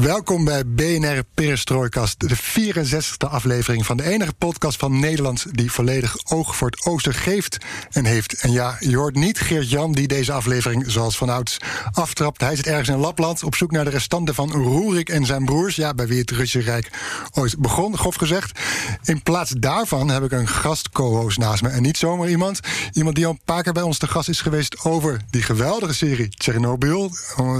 Welkom bij BNR Perestrooikast, de 64e aflevering van de enige podcast van Nederland die volledig oog voor het oosten geeft en heeft. En ja, je hoort niet Geert-Jan die deze aflevering zoals vanouds aftrapt. Hij zit ergens in Lapland op zoek naar de restanten van Roerik en zijn broers. Ja, bij wie het Russische Rijk ooit begon, grof gezegd. In plaats daarvan heb ik een gast co-host naast me. En niet zomaar iemand. Iemand die al een paar keer bij ons te gast is geweest over die geweldige serie Chernobyl.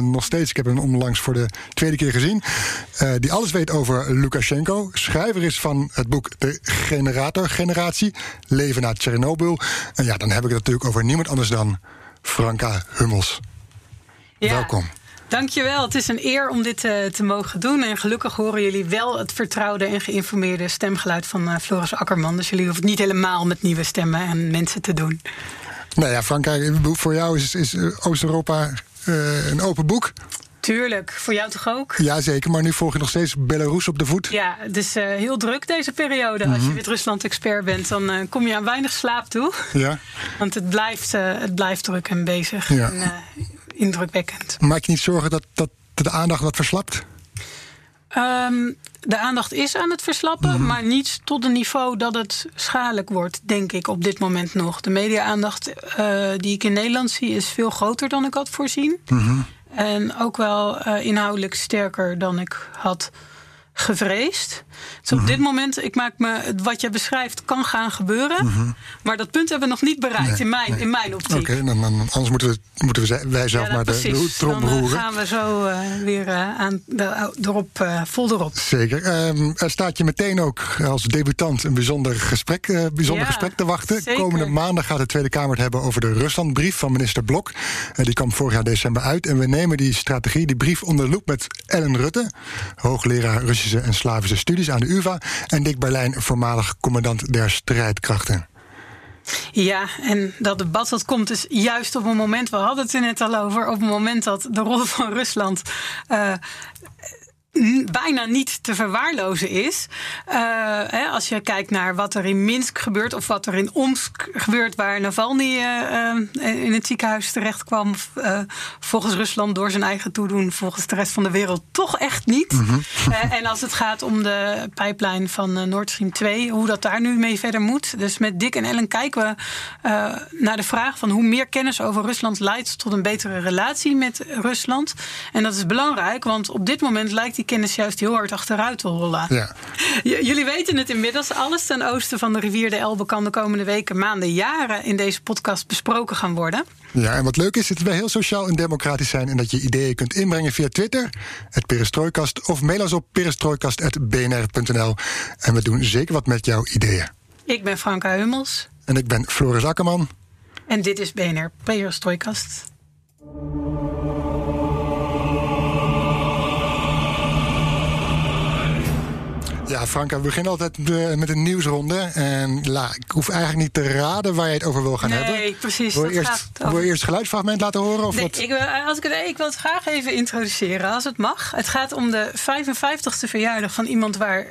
Nog steeds, ik heb hem onlangs voor de tweede keer gezien. Uh, die alles weet over Lukashenko. Schrijver is van het boek De Generator-generatie. Leven na Tsjernobyl. En ja, dan heb ik het natuurlijk over niemand anders dan Franka Hummels. Ja. Welkom. Dankjewel. Het is een eer om dit uh, te mogen doen. En gelukkig horen jullie wel het vertrouwde en geïnformeerde stemgeluid van uh, Floris Akkerman. Dus jullie hoeven het niet helemaal met nieuwe stemmen en mensen te doen. Nou ja, Franka, voor jou is, is Oost-Europa uh, een open boek. Tuurlijk, voor jou toch ook? Jazeker, maar nu volg je nog steeds Belarus op de voet. Ja, het is uh, heel druk deze periode. Als je Wit-Rusland-expert bent, dan uh, kom je aan weinig slaap toe. Ja. Want het blijft, uh, het blijft druk en bezig. Ja. En, indrukwekkend. Maak je niet zorgen dat, dat de aandacht wat verslapt? Um, de aandacht is aan het verslappen, mm -hmm. maar niet tot een niveau dat het schadelijk wordt, denk ik, op dit moment nog. De media-aandacht die ik in Nederland zie is veel groter dan ik had voorzien. Mm -hmm. En ook wel uh, inhoudelijk sterker dan ik had gevreesd. Dus op mm -hmm. dit moment, ik maak me, wat je beschrijft, kan gaan gebeuren. Mm -hmm. Maar dat punt hebben we nog niet bereikt nee, in, mijn, nee. in mijn optiek. Oké, okay, dan, dan, anders moeten, we, moeten we wij zelf ja, maar precies. de, de trom dan uh, roeren. gaan we zo uh, weer uh, aan, de, erop, vol erop. Zeker. Um, er staat je meteen ook als debutant een bijzonder gesprek, bijzonder Ja, gesprek te wachten. zeker. Komende maandag gaat de Tweede Kamer het hebben over de Ruslandbrief van minister Blok. die kwam vorig jaar december uit. En we nemen die strategie, die brief onder de loep met Ellen Rutte, hoogleraar Russische en Slavische studies aan de UVA. En Dick Berlijn, voormalig commandant der strijdkrachten. Ja, en dat debat dat komt dus juist op een moment, we hadden het er net al over, op het moment dat de rol van Rusland. Uh, bijna niet te verwaarlozen is. Uh, hè, als je kijkt naar wat er in Minsk gebeurt... of wat er in Omsk gebeurt... waar Navalny uh, in het ziekenhuis terecht kwam... Uh, volgens Rusland door zijn eigen toedoen... volgens de rest van de wereld toch echt niet. Mhm. Mm -hmm. en als het gaat om de pijplijn van Nord Stream 2... hoe dat daar nu mee verder moet. Dus met Dick en Ellen kijken we naar de vraag... van hoe meer kennis over Rusland leidt... tot een betere relatie met Rusland. En dat is belangrijk, want op dit moment lijkt die kennis juist heel hard achteruit te rollen. Ja. Jullie weten het inmiddels. Alles ten oosten van de rivier de Elbe kan de komende weken, maanden, jaren in deze podcast besproken gaan worden. Ja, en wat leuk is, dat wij heel sociaal en democratisch zijn en dat je ideeën kunt inbrengen via Twitter, het Perestrooikast, of mail ons op perestrooikast.bnr.nl. En we doen zeker wat met jouw ideeën. Ik ben Franka Hummels. En ik ben Floris Akkerman. En dit is BNR Perestrooikast. Ja, Franka, we beginnen altijd met een nieuwsronde. En la, ik hoef eigenlijk niet te raden waar je het over wil gaan nee, hebben. Nee, precies. Wil je, eerst, wil je eerst het geluidsfragment laten horen? Of nee, wat? Ik, wil, als ik, het, ik wil het graag even introduceren, als het mag. Het gaat om de 55ste verjaardag van iemand waar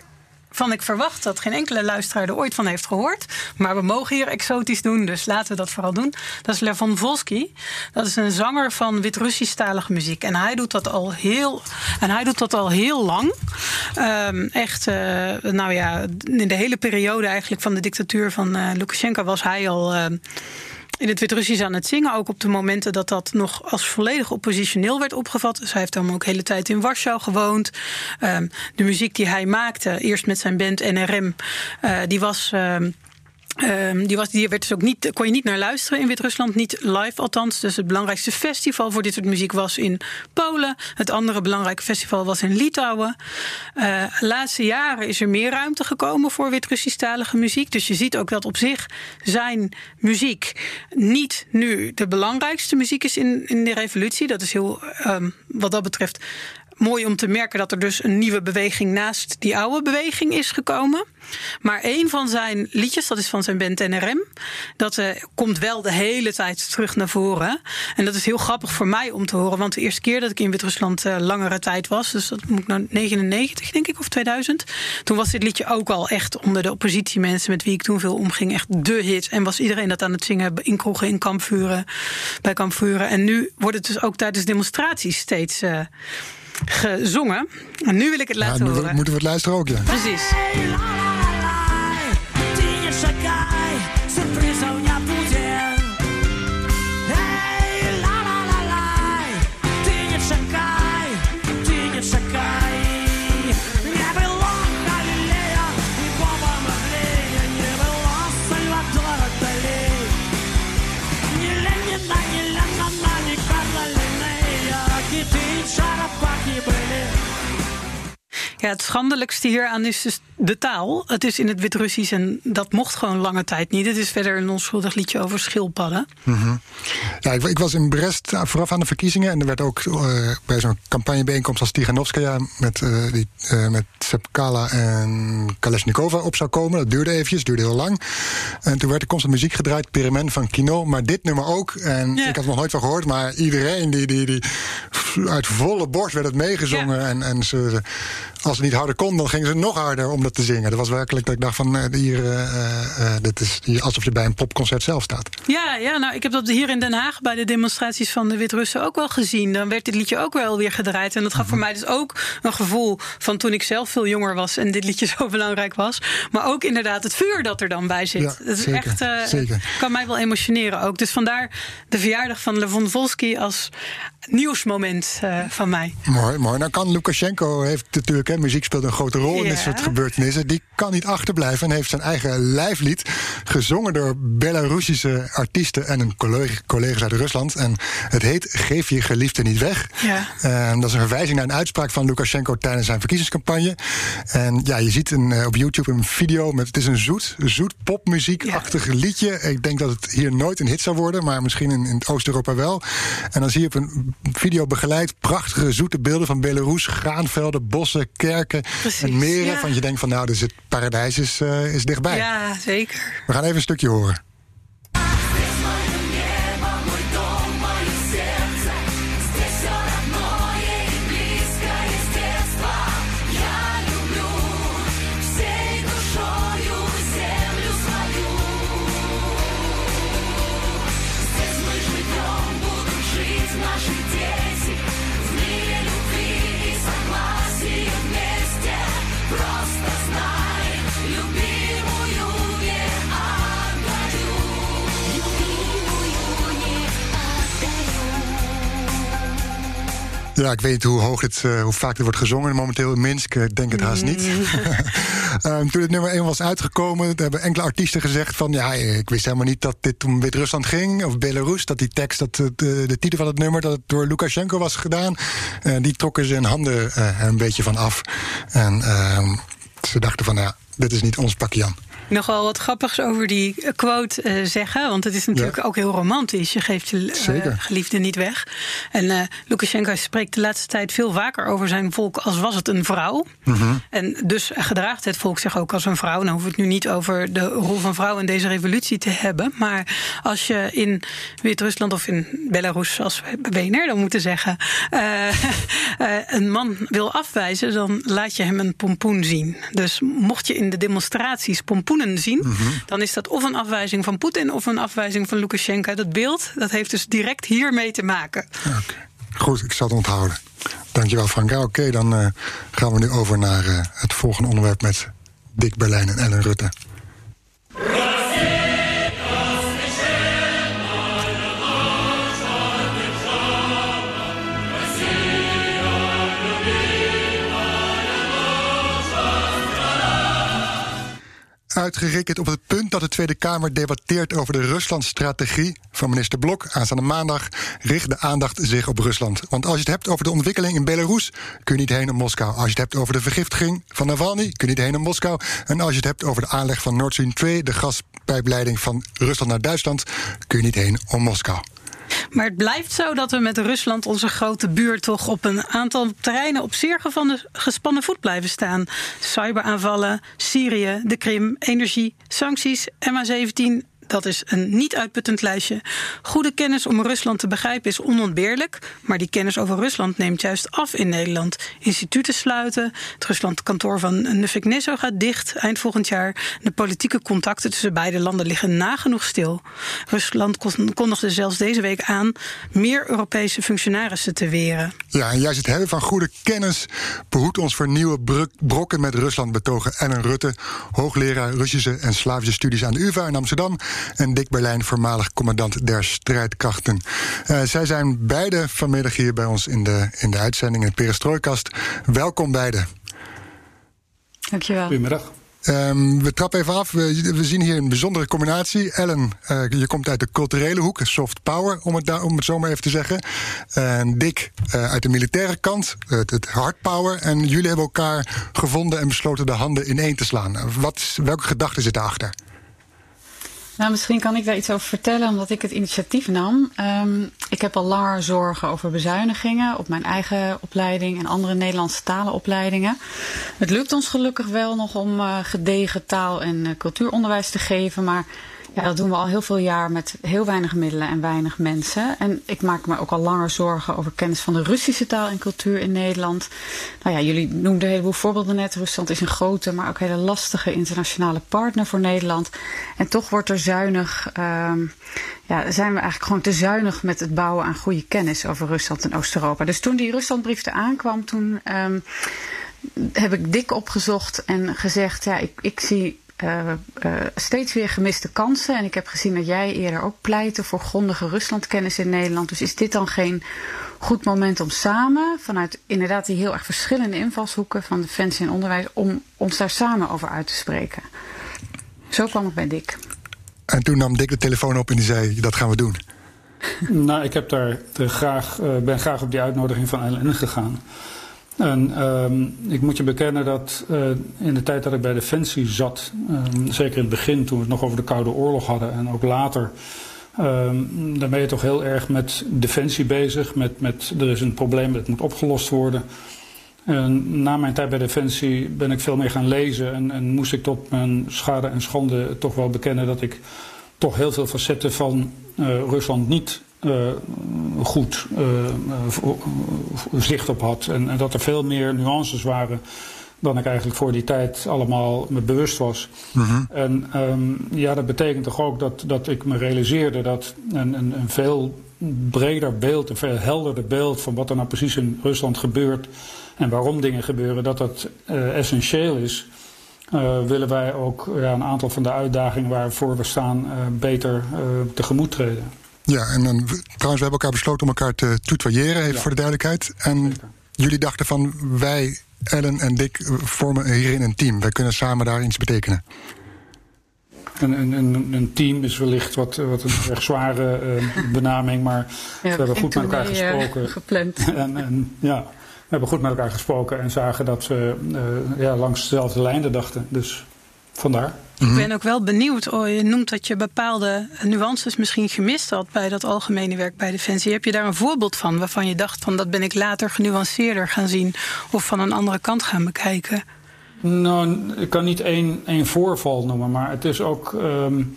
van ik verwacht dat geen enkele luisteraar er ooit van heeft gehoord. Maar we mogen hier exotisch doen, dus laten we dat vooral doen. Dat is Levon Volsky. Dat is een zanger van Wit-Russisch-talige muziek. En hij doet dat al heel, en hij doet dat al heel lang. Um, echt, uh, nou ja, in de hele periode eigenlijk van de dictatuur van uh, Lukashenko was hij al. Uh, in het Wit-Russisch aan het zingen. Ook op de momenten dat dat nog als volledig oppositioneel werd opgevat. Dus hij heeft dan ook hele tijd in Warschau gewoond. Um, de muziek die hij maakte, eerst met zijn band NRM, uh, die was. Um, Ehm, die, was, die werd dus ook niet, kon je niet naar luisteren in Wit-Rusland, niet live althans. Dus het belangrijkste festival voor dit soort muziek was in Polen. Het andere belangrijke festival was in Litouwen. De laatste jaren is er meer ruimte gekomen voor Wit-Russisch-talige muziek. Dus je ziet ook dat op zich zijn muziek niet nu de belangrijkste muziek is in, in de revolutie. Dat is heel, um, wat dat betreft, mooi om te merken dat er dus een nieuwe beweging naast die oude beweging is gekomen. Maar een van zijn liedjes, dat is van zijn band NRM, dat uh, komt wel de hele tijd terug naar voren. En dat is heel grappig voor mij om te horen, want de eerste keer dat ik in Wit-Rusland uh, langere tijd was, dus dat moet ik nou 99 denk ik of 2000, toen was dit liedje ook al echt onder de oppositiemensen met wie ik toen veel omging echt de hit en was iedereen dat aan het zingen in kroegen, in kampvuren, bij kampvuren. En nu wordt het dus ook tijdens demonstraties steeds. Uh, gezongen. En nu wil ik het laten ja, horen. Moeten we het luisteren ook, ja. Precies. Ja, het schandelijkste hieraan is dus de taal. Het is in het Wit-Russisch en dat mocht gewoon lange tijd niet. Het is verder een onschuldig liedje over schildpadden. Mm -hmm. Ja, ik, ik, was in Brest vooraf aan de verkiezingen. En er werd ook uh, bij zo'n campagnebijeenkomst als Tiganovskaya... met, uh, die, uh, met Sepkala en Kalesnikova op zou komen. Dat duurde eventjes, duurde heel lang. En toen werd er constant muziek gedraaid, Pyramid van Kino. Maar dit nummer ook. En ik had er nog nooit van gehoord. Maar iedereen, die, die, die, uit volle borst werd het meegezongen. En, en ze, als ze niet harder kon, dan gingen ze nog harder om dat te zingen. Dat was werkelijk dat ik dacht van, uh, hier, uh, uh, dit is hier alsof je bij een popconcert zelf staat. Ja, ja, nou, ik heb dat hier in Den Haag bij de demonstraties van de Wit-Russen ook wel gezien. Dan werd dit liedje ook wel weer gedraaid. En dat gaf -hmm. voor mij dus ook een gevoel van toen ik zelf veel jonger was en dit liedje zo belangrijk was. Maar ook inderdaad het vuur dat er dan bij zit. Ja, dat is zeker, echt, zeker. kan mij wel emotioneren ook. Dus vandaar de verjaardag van Levon Volsky als nieuwsmoment van mij. Mooi, mooi. Nou kan Lukashenko heeft natuurlijk, hè, muziek speelt een grote rol in dit soort gebeurtenissen. Die kan niet achterblijven en heeft zijn eigen lijflied gezongen door Belarussische artiesten en een collega, collega's uit Rusland. En het heet Geef je geliefde niet weg. Ja. En dat is een verwijzing naar een uitspraak van Lukashenko tijdens zijn verkiezingscampagne. En ja, je ziet een, uh, op YouTube een video met. Het is een zoet, zoet popmuziekachtig ja. liedje. Ik denk dat het hier nooit een hit zou worden, maar misschien in, in Oost-Europa wel. En dan zie je op een video begeleid prachtige zoete beelden van Belarus, graanvelden, bossen, kerken Precies, en meren. ja. Van je denkt van nou, dus het paradijs is, uh, is dichtbij. Ja, zeker. We gaan even een stukje horen. Ja, ik weet niet hoe, hoog het, uh, hoe vaak er wordt gezongen momenteel in Minsk. Ik denk het haast niet. um, toen het nummer 1 was uitgekomen, hebben enkele artiesten gezegd van... ja, ik wist helemaal niet dat dit om Wit-Rusland ging, of Belarus. Dat die tekst, dat de, de, titel van het nummer, dat het door Lukashenko was gedaan. Uh, die trokken ze hun handen uh, een beetje van af. En ze dachten van, ja, dit is niet ons pakje Jan nog wel wat grappigs over die quote uh, zeggen. Want het is natuurlijk ja. ook heel romantisch. Je geeft je uh, geliefde niet weg. En uh, Lukashenko spreekt de laatste tijd veel vaker over zijn volk als was het een vrouw. Mm -hmm. En dus gedraagt het volk zich ook als een vrouw. Nou hoeven we het nu niet over de rol van vrouwen in deze revolutie te hebben. Maar als je in Wit-Rusland of in Belarus, als we BNR dan moeten zeggen, eh, een man wil afwijzen, dan laat je hem een pompoen zien. Dus mocht je in de demonstraties zien, Mhm. mm -hmm. dan is dat of een afwijzing van Poetin of een afwijzing van Lukashenko. Dat beeld dat heeft dus direct hiermee te maken. Okay. Goed, ik zal het onthouden. Dankjewel Frank. Oké, okay, dan uh, gaan we nu over naar uh, het volgende onderwerp met Dick Berlijn en Ellen Rutte. Uitgerekend op het punt dat de Tweede Kamer debatteert over de Rusland-strategie van minister Blok aanstaande maandag, richt de aandacht zich op Rusland. Want als je het hebt over de ontwikkeling in Belarus, kun je niet heen naar Moskou. Als je het hebt over de vergiftiging van Navalny, kun je niet heen naar Moskou. En als je het hebt over de aanleg van Nord Stream 2, de gaspijpleiding van Rusland naar Duitsland, kun je niet heen om Moskou. Maar het blijft zo dat we met Rusland, onze grote buur, toch op een aantal terreinen op zeer gespannen voet blijven staan. Cyberaanvallen, Syrië, de Krim, energie, sancties, MH17 dat is een niet uitputtend lijstje. Goede kennis om Rusland te begrijpen is onontbeerlijk. Maar die kennis over Rusland neemt juist af in Nederland. Instituten sluiten. Het Ruslandkantoor van Nufik Neso gaat dicht eind volgend jaar. De politieke contacten tussen beide landen liggen nagenoeg stil. Rusland kondigde zelfs deze week aan meer Europese functionarissen te weren. Ja, en juist het hebben van goede kennis behoedt ons voor nieuwe brokken met Rusland betogen Ellen Rutte, hoogleraar Russische en Slavische studies aan de UvA in Amsterdam en Dick Berlijn, voormalig commandant der strijdkrachten. Uh, zij zijn beide vanmiddag hier bij ons in de, in de uitzending in het Perestrooikast. Welkom beiden. Dankjewel. Goedemiddag. Um, we trappen even af. We, we, zien hier een bijzondere combinatie. Ellen, uh, je komt uit de culturele hoek, soft power, om het, om het zo maar even te zeggen. En Dick uh, uit de militaire kant, het, het, hard power. En jullie hebben elkaar gevonden en besloten de handen ineen te slaan. Wat, welke gedachten zitten achter? Nou, misschien kan ik daar iets over vertellen, omdat ik het initiatief nam. Um, ik heb al langer zorgen over bezuinigingen op mijn eigen opleiding en andere Nederlandse talenopleidingen. Het lukt ons gelukkig wel nog om uh, gedegen taal- en uh, cultuuronderwijs te geven, maar ja, dat doen we al heel veel jaar met heel weinig middelen en weinig mensen. En ik maak me ook al langer zorgen over kennis van de Russische taal en cultuur in Nederland. Nou ja, jullie noemden een heleboel voorbeelden net. Rusland is een grote, maar ook hele lastige internationale partner voor Nederland. En toch wordt er zuinig, um, ja, zijn we eigenlijk gewoon te zuinig met het bouwen aan goede kennis over Rusland en Oost-Europa. Dus toen die Ruslandbrief er aankwam, toen um, heb ik dik opgezocht en gezegd, ja, ik, ik zie uh, uh, steeds weer gemiste kansen. En ik heb gezien dat jij eerder ook pleitte voor grondige Ruslandkennis in Nederland. Dus is dit dan geen goed moment om samen, vanuit inderdaad die heel erg verschillende invalshoeken van defensie en onderwijs, om ons daar samen over uit te spreken? Zo kwam ik bij Dick. En toen nam Dick de telefoon op en die zei: Dat gaan we doen. nou, ik heb daar graag, uh, ben graag op die uitnodiging van Ellen gegaan. En um, ik moet je bekennen dat uh, in de tijd dat ik bij Defensie zat, um, zeker in het begin toen we het nog over de Koude Oorlog hadden en ook later, um, dan ben je toch heel erg met defensie bezig. Met, met er is een probleem dat moet opgelost worden. En na mijn tijd bij Defensie ben ik veel meer gaan lezen en, en moest ik tot mijn schade en schande toch wel bekennen dat ik toch heel veel facetten van uh, Rusland niet uh, goed uh, zicht op had. En, en, dat er veel meer nuances waren dan ik eigenlijk voor die tijd allemaal me bewust was. Mm -hmm. En um, ja, dat betekent toch ook dat, dat ik me realiseerde dat een, een, een veel breder beeld, een veel helderder beeld van wat er nou precies in Rusland gebeurt en waarom dingen gebeuren, dat dat uh, essentieel is. Uh, willen wij ook ja, een aantal van de uitdagingen waarvoor we staan uh, beter tegemoet treden. Ja, en dan, trouwens, we hebben elkaar besloten om elkaar te tutoyeren, even ja. voor de duidelijkheid. En Zeker. jullie dachten van, wij, Ellen en Dick, vormen hierin een team. Wij kunnen samen daar iets betekenen. Een, een, een team is wellicht wat, wat een erg zware uh, benaming, maar ja, we hebben goed met elkaar gesproken. gepland. En, en, ja, we hebben goed met elkaar gesproken en zagen dat we uh, ja, langs dezelfde lijnen dachten. Dus vandaar. Ik ben ook wel benieuwd. Oh, je noemt dat je bepaalde nuances misschien gemist had bij dat algemene werk bij Defensie. Heb je daar een voorbeeld van waarvan je dacht van dat ben ik later genuanceerder gaan zien of van een andere kant gaan bekijken? Nou, ik kan niet één, één voorval noemen, maar het is ook. Um,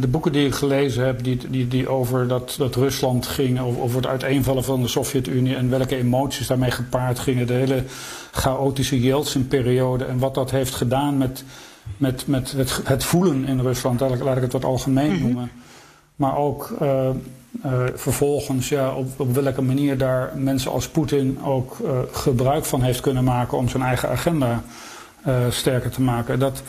de boeken die ik gelezen heb, die, die, die over dat, dat Rusland ging, over, over het uiteenvallen van de Sovjet-Unie en welke emoties daarmee gepaard gingen, de hele chaotische Yeltsin-periode en wat dat heeft gedaan met, met, met het, het voelen in Rusland, laat ik het wat algemeen mm -hmm. noemen. Maar ook uh, uh, vervolgens ja, op, op welke manier daar mensen als Poetin ook uh, gebruik van heeft kunnen maken om zijn eigen agenda sterker te maken. Dat,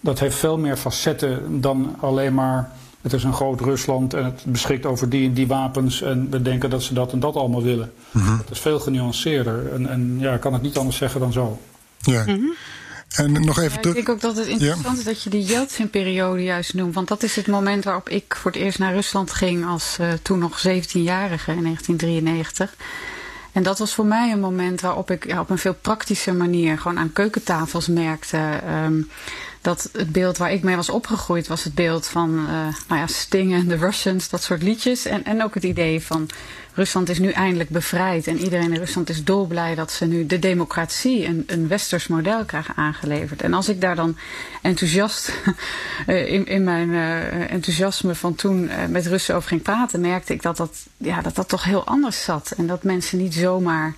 dat heeft veel meer facetten dan alleen maar het is een groot Rusland en het beschikt over die en die wapens en we denken dat ze dat en dat allemaal willen. Mm -hmm. Het is veel genuanceerder en, en ja, ik kan het niet anders zeggen dan zo. Ja. Mm -hmm. En nog even ja, terug. Ik denk ook dat het interessant is dat je die Yeltsin-periode juist noemt. Want dat is het moment waarop ik voor het eerst naar Rusland ging als uh, toen nog 17-jarige in 1993. En dat was voor mij een moment waarop ik ja, op een veel praktische manier gewoon aan keukentafels merkte. Um, dat het beeld waar ik mee was opgegroeid was het beeld van uh, nou ja, Sting en The Russians, dat soort liedjes. En, en ook het idee van Rusland is nu eindelijk bevrijd. En iedereen in Rusland is dolblij dat ze nu de democratie, een, een westers model krijgen aangeleverd. En als ik daar dan enthousiast in, in mijn uh, enthousiasme van toen uh, met Russen over ging praten, merkte ik dat dat, ja, dat dat toch heel anders zat. En dat mensen niet zomaar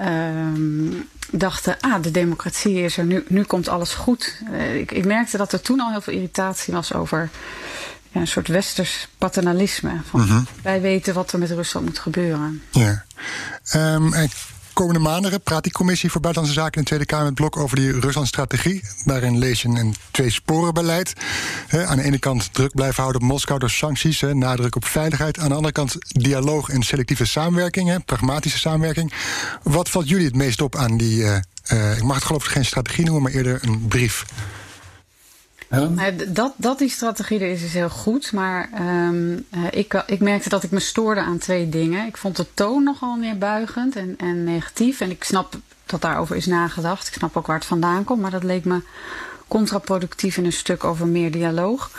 um, dachten, ah, de democratie is er, nu, nu komt alles goed. Ik, ik, merkte dat er toen al heel veel irritatie was over ja, een soort westers paternalisme. Van, -hmm. Wij weten wat er met Rusland moet gebeuren. Ja. Um, en komende maanden praat die commissie voor Buitenlandse Zaken in de Tweede Kamer het blok over die Rusland-strategie. Daarin lees je een twee-sporen-beleid. Aan de ene kant druk blijven houden op Moskou door sancties, he, nadruk op veiligheid. Aan de andere kant dialoog en selectieve samenwerking, he, pragmatische samenwerking. Wat valt jullie het meest op aan die, uh, uh, ik mag het geloof ik geen strategie noemen, maar eerder een brief? Dat, dat die strategie er is, is heel goed. Maar um, uh, ik, ik merkte dat ik me stoorde aan twee dingen. Ik vond de toon nogal neerbuigend en, en negatief. En ik snap dat daarover is nagedacht. Ik snap ook waar het vandaan komt. Maar dat leek me contraproductief in een stuk over meer dialoog.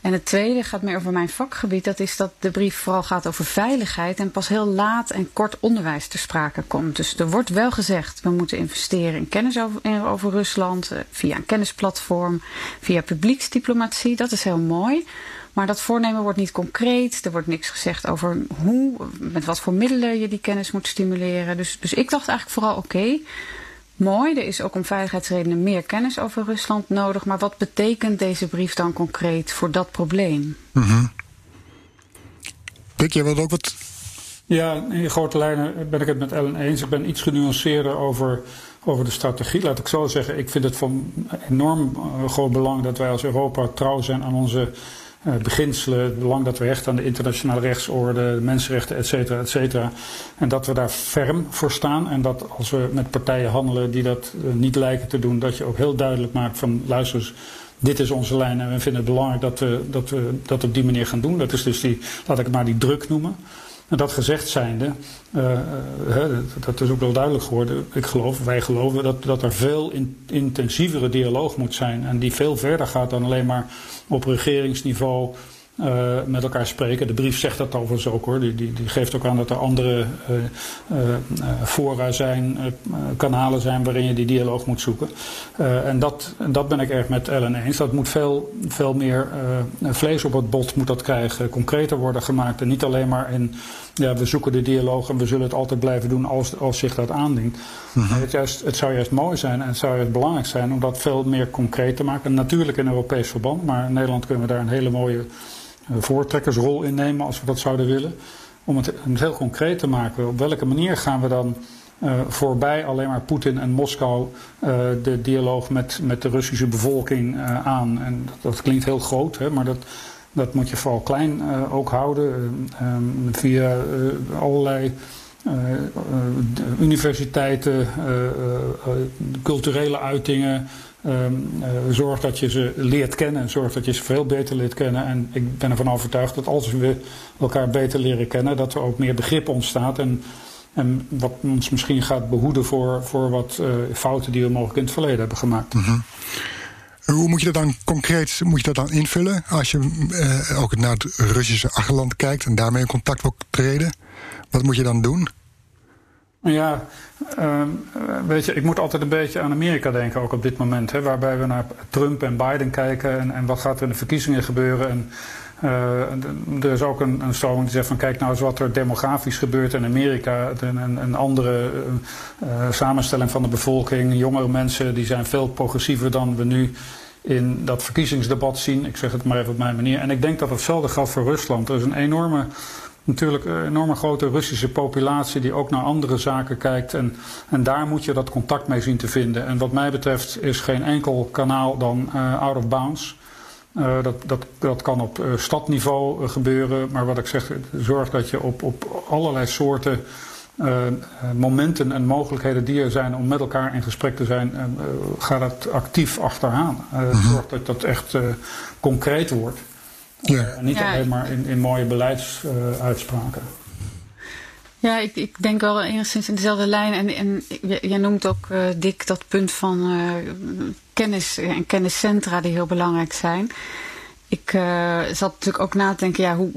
En het tweede gaat meer over mijn vakgebied. Dat is dat de brief vooral gaat over veiligheid. En pas heel laat en kort onderwijs ter sprake komt. Dus er wordt wel gezegd, we moeten investeren in kennis over, over Rusland. Via een kennisplatform, via publieksdiplomatie. Dat is heel mooi. Maar dat voornemen wordt niet concreet. Er wordt niks gezegd over hoe, met wat voor middelen je die kennis moet stimuleren. Dus, dus ik dacht eigenlijk vooral, oké, mooi. Er is ook om veiligheidsredenen meer kennis over Rusland nodig. Maar wat betekent deze brief dan concreet voor dat probleem? Mm -hmm. Pik, jij wilde ook wat... Ja, in grote lijnen ben ik het met Ellen eens. Ik ben iets genuanceerder over, over de strategie. Laat ik zo zeggen, ik vind het van enorm uh, groot belang dat wij als Europa trouw zijn aan onze beginselen, het belang dat we hechten aan de internationale rechtsorde, de mensenrechten, et cetera, et cetera. En dat we daar ferm voor staan. En dat als we met partijen handelen die dat uh, niet lijken te doen, dat je ook heel duidelijk maakt van luister dit is onze lijn en we vinden het belangrijk dat we dat, we dat op die manier gaan doen. Dat is dus die, laat ik het maar die druk noemen. En dat gezegd zijnde, uh, uh, dat is ook wel duidelijk geworden. Ik geloof, wij geloven dat, dat er veel in, intensievere dialoog moet zijn. En die veel verder gaat dan alleen maar op regeringsniveau uh, met elkaar spreken. De brief zegt dat overigens ook hoor. Die, die, die geeft ook aan dat er andere fora zijn, kanalen zijn waarin je die dialoog moet zoeken. en dat, dat ben ik erg met Ellen eens. Dat moet veel, veel meer vlees op het bot moet dat krijgen, concreter worden gemaakt. En niet alleen maar in ja, we zoeken de dialoog en we zullen het altijd blijven doen als, als zich dat aandient. Mm -hmm. het, juist, het zou juist mooi zijn en het zou juist belangrijk zijn om dat veel meer concreet te maken. Natuurlijk in Europees verband, maar in Nederland kunnen we daar een hele mooie voortrekkersrol in nemen als we dat zouden willen. Om het, heel concreet te maken. Op welke manier gaan we dan uh, voorbij alleen maar Poetin en Moskou uh, de dialoog met, met de Russische bevolking uh, aan? En dat, dat klinkt heel groot, hè, maar dat. Dat moet je vooral klein ook houden. Um, via allerlei universiteiten, culturele uitingen. Zorg dat je ze leert kennen. Zorg dat je ze veel beter leert kennen. En ik ben ervan overtuigd dat als we elkaar beter leren kennen, dat er ook meer begrip ontstaat. En, en wat ons misschien gaat behoeden voor, voor wat fouten die we mogelijk in het verleden hebben gemaakt. -hmm. Hoe moet je dat dan concreet moet je dat dan invullen als je uh, ook naar het Russische achterland kijkt en daarmee in contact wil treden? Wat moet je dan doen? Ja, uh, weet je, ik moet altijd een beetje aan Amerika denken, ook op dit moment. Hè, waarbij we naar Trump en Biden kijken en, en wat gaat er in de verkiezingen gebeuren. En, uh, er is ook een, een stroming die zegt van kijk nou eens wat er demografisch gebeurt in Amerika. Een, een, andere uh, samenstelling van de bevolking. Jongere mensen die zijn veel progressiever dan we nu in dat verkiezingsdebat zien. Ik zeg het maar even op mijn manier. En ik denk dat hetzelfde geldt voor Rusland. Er is een enorme, natuurlijk een enorme grote Russische populatie die ook naar andere zaken kijkt. En, en daar moet je dat contact mee zien te vinden. En wat mij betreft is geen enkel kanaal dan uh, out of bounds. Uh, dat, dat, dat kan op uh, stadniveau gebeuren. Maar wat ik zeg, zorg dat je op, op allerlei soorten momenten en mogelijkheden die er zijn om met elkaar in gesprek te zijn, ga dat actief achteraan. Mm Zorg dat dat echt concreet wordt. Ja. En niet ja. alleen maar in, in mooie beleidsuitspraken. Ja, ik, ik denk wel enigszins in dezelfde lijn. En, en jij noemt ook, uh, Dick, dat punt van uh, kennis en kenniscentra die heel belangrijk zijn ik uh, zat natuurlijk ook na te denken, ja, hoe,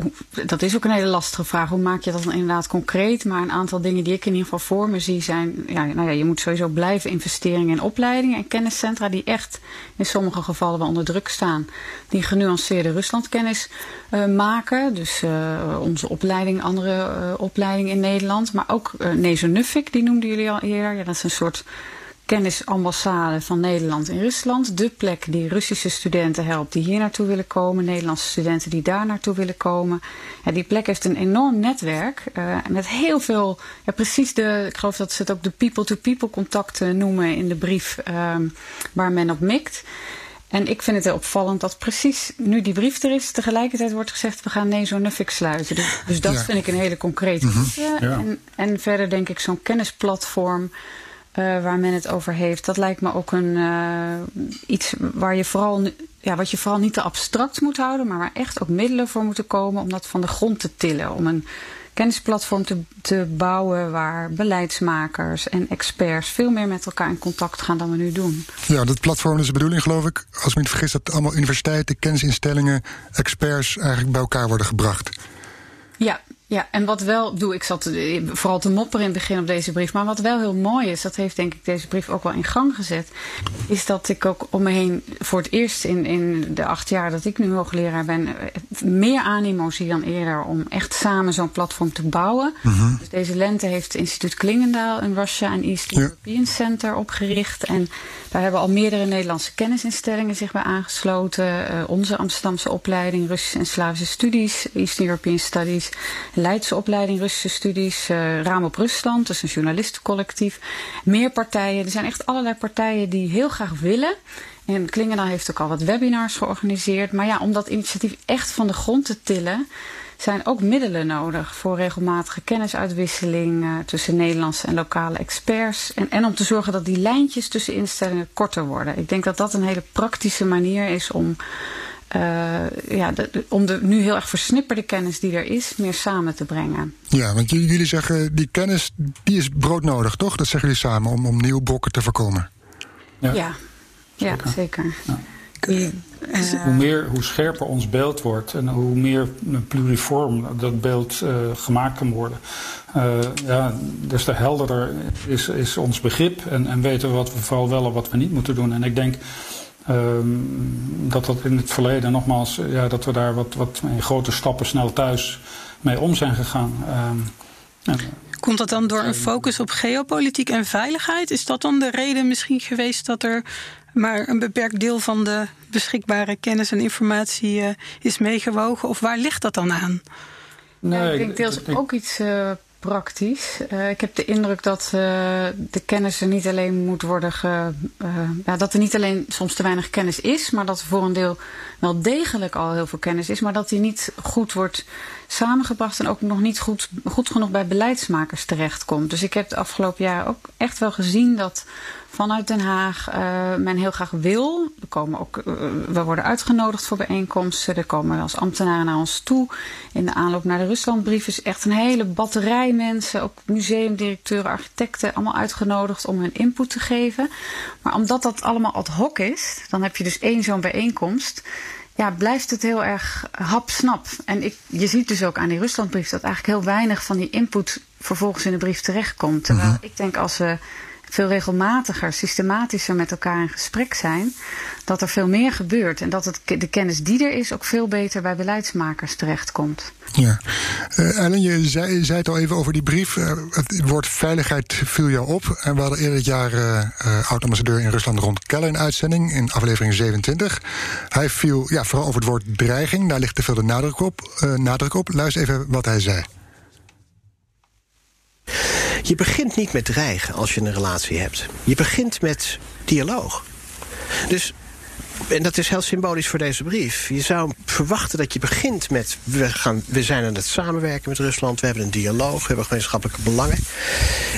dat is ook een hele lastige vraag. Hoe maak je dat dan inderdaad concreet? Maar een aantal dingen die ik in ieder geval voor me zie zijn, ja, nou ja, je moet sowieso blijven investeringen in opleidingen en kenniscentra die echt in sommige gevallen wel onder druk staan. Die genuanceerde Ruslandkennis uh, maken. Dus uh, onze opleiding, andere opleidingen in Nederland. Maar ook uh, die noemden jullie al eerder. Ja, dat is een soort kennisambassade van Nederland in Rusland. De plek die Russische studenten helpt die hier naartoe willen komen. Nederlandse studenten die daar naartoe willen komen. Ja, die plek heeft een enorm netwerk. Uh, met heel veel, ja, precies de, ik geloof dat ze het ook de people-to-people contacten noemen in de brief um, waar men op mikt. En ik vind het heel opvallend dat precies nu die brief er is, tegelijkertijd wordt gezegd we gaan nee zo'n Nuffic sluiten. Dus, dus dat ja. vind ik een hele concrete mm -hmm. ja. en, en verder denk ik zo'n kennisplatform. Uh, waar men het over heeft. Dat lijkt me ook een, uh, iets waar je vooral, ja, wat je vooral niet te abstract moet houden, maar waar echt ook middelen voor moeten komen om dat van de grond te tillen. Om een kennisplatform te, te bouwen waar beleidsmakers en experts veel meer met elkaar in contact gaan dan we nu doen. Ja, dat platform is de bedoeling, geloof ik, als ik me niet vergis, dat allemaal universiteiten, kennisinstellingen, experts eigenlijk bij elkaar worden gebracht. Ja, ja, en wat wel, doe ik zat vooral te mopperen in het begin op deze brief, maar wat wel heel mooi is, dat heeft denk ik deze brief ook wel in gang gezet, is dat ik ook om me heen voor het eerst in, in de acht jaar dat ik nu hoogleraar ben, meer animo zie dan eerder om echt samen zo'n platform te bouwen. -hmm. Dus deze lente heeft het instituut Klingendaal in Russia en East ja. European Center opgericht en daar hebben al meerdere Nederlandse kennisinstellingen zich bij aangesloten. Uh, onze Amsterdamse opleiding Russische en Slavische studies, East European Studies, Leidse opleiding Russische studies, uh, Raam op Rusland, dus een journalistencollectief. Meer partijen, er zijn echt allerlei partijen die heel graag willen. En Klingendaal heeft ook al wat webinars georganiseerd. Maar ja, om dat initiatief echt van de grond te tillen, zijn ook middelen nodig voor regelmatige kennisuitwisseling uh, tussen Nederlandse en lokale experts. En, en om te zorgen dat die lijntjes tussen instellingen korter worden. Ik denk dat dat een hele praktische manier is om, uh, ja, de, de, om de nu heel erg versnipperde kennis die er is, meer samen te brengen. Ja, want jullie zeggen die kennis die is broodnodig, toch? Dat zeggen jullie samen om, om nieuwe brokken te voorkomen. Ja, ja, ja zeker. Ja. Die, uh, hoe, meer, hoe scherper ons beeld wordt en hoe meer pluriform dat beeld uh, gemaakt kan worden, uh, ja, des te helderder is, is ons begrip en, en weten we wat we vooral wel en wat we niet moeten doen. En ik denk dat dat in het verleden, nogmaals, ja, dat we daar wat, wat in grote stappen snel thuis mee om zijn gegaan. Ja. Komt dat dan door een focus op geopolitiek en veiligheid? Is dat dan de reden misschien geweest dat er maar een beperkt deel van de beschikbare kennis en informatie uh, is meegewogen? Of waar ligt dat dan aan? Nee, ja, ik denk deels ook iets uh, praktisch. Uh, ik heb de indruk dat de kennis er niet alleen moet worden ge, ja, dat er niet alleen soms te weinig kennis is, maar dat er voor een deel wel degelijk al heel veel kennis is, maar dat die niet goed wordt samengebracht en ook nog niet goed, goed genoeg bij beleidsmakers terechtkomt. Dus ik heb de afgelopen jaren ook echt wel gezien dat vanuit Den Haag uh, men heel graag wil. We, komen ook, uh, we worden uitgenodigd voor bijeenkomsten. Er komen als ambtenaren naar ons toe. In de aanloop naar de Ruslandbrief is echt een hele batterij mensen, ook museumdirecteuren, architecten, allemaal uitgenodigd om hun input te geven. Maar omdat dat allemaal ad hoc is, dan heb je dus één zo'n bijeenkomst ja, blijft het heel erg hapsnap. En ik, je ziet dus ook aan die Ruslandbrief dat eigenlijk heel weinig van die input vervolgens in de brief terechtkomt. Terwijl -hmm. ik denk als we veel regelmatiger, systematischer met elkaar in gesprek zijn, dat er veel meer gebeurt. En dat het, de kennis die er is ook veel beter bij beleidsmakers terechtkomt. Ja. Uh, Ellen, je zei, het al even over die brief. Uh, het woord veiligheid viel jou op. En we hadden eerder dit jaar oud-ambassadeur in Rusland rond Keller in uitzending in aflevering 27. Hij viel ja, vooral over het woord dreiging. Daar ligt te veel de nadruk op. nadruk op. Luister even wat hij zei. Je begint niet met dreigen als je een relatie hebt. Je begint met dialoog. Dus en dat is heel symbolisch voor deze brief. Je zou verwachten dat je begint met... We, gaan, we zijn aan het samenwerken met Rusland, we hebben een dialoog... we hebben gemeenschappelijke belangen.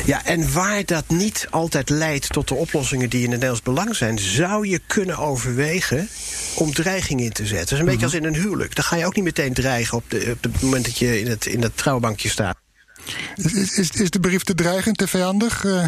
Ja, en waar dat niet altijd leidt tot de oplossingen die in het Nederlands belang zijn... zou je kunnen overwegen om dreiging in te zetten. Dat is een beetje als in een huwelijk. Dan ga je ook niet meteen dreigen op, de, op het moment dat je in het, in het trouwbankje staat. Is, is, is de brief te dreigend, te vijandig? Uh,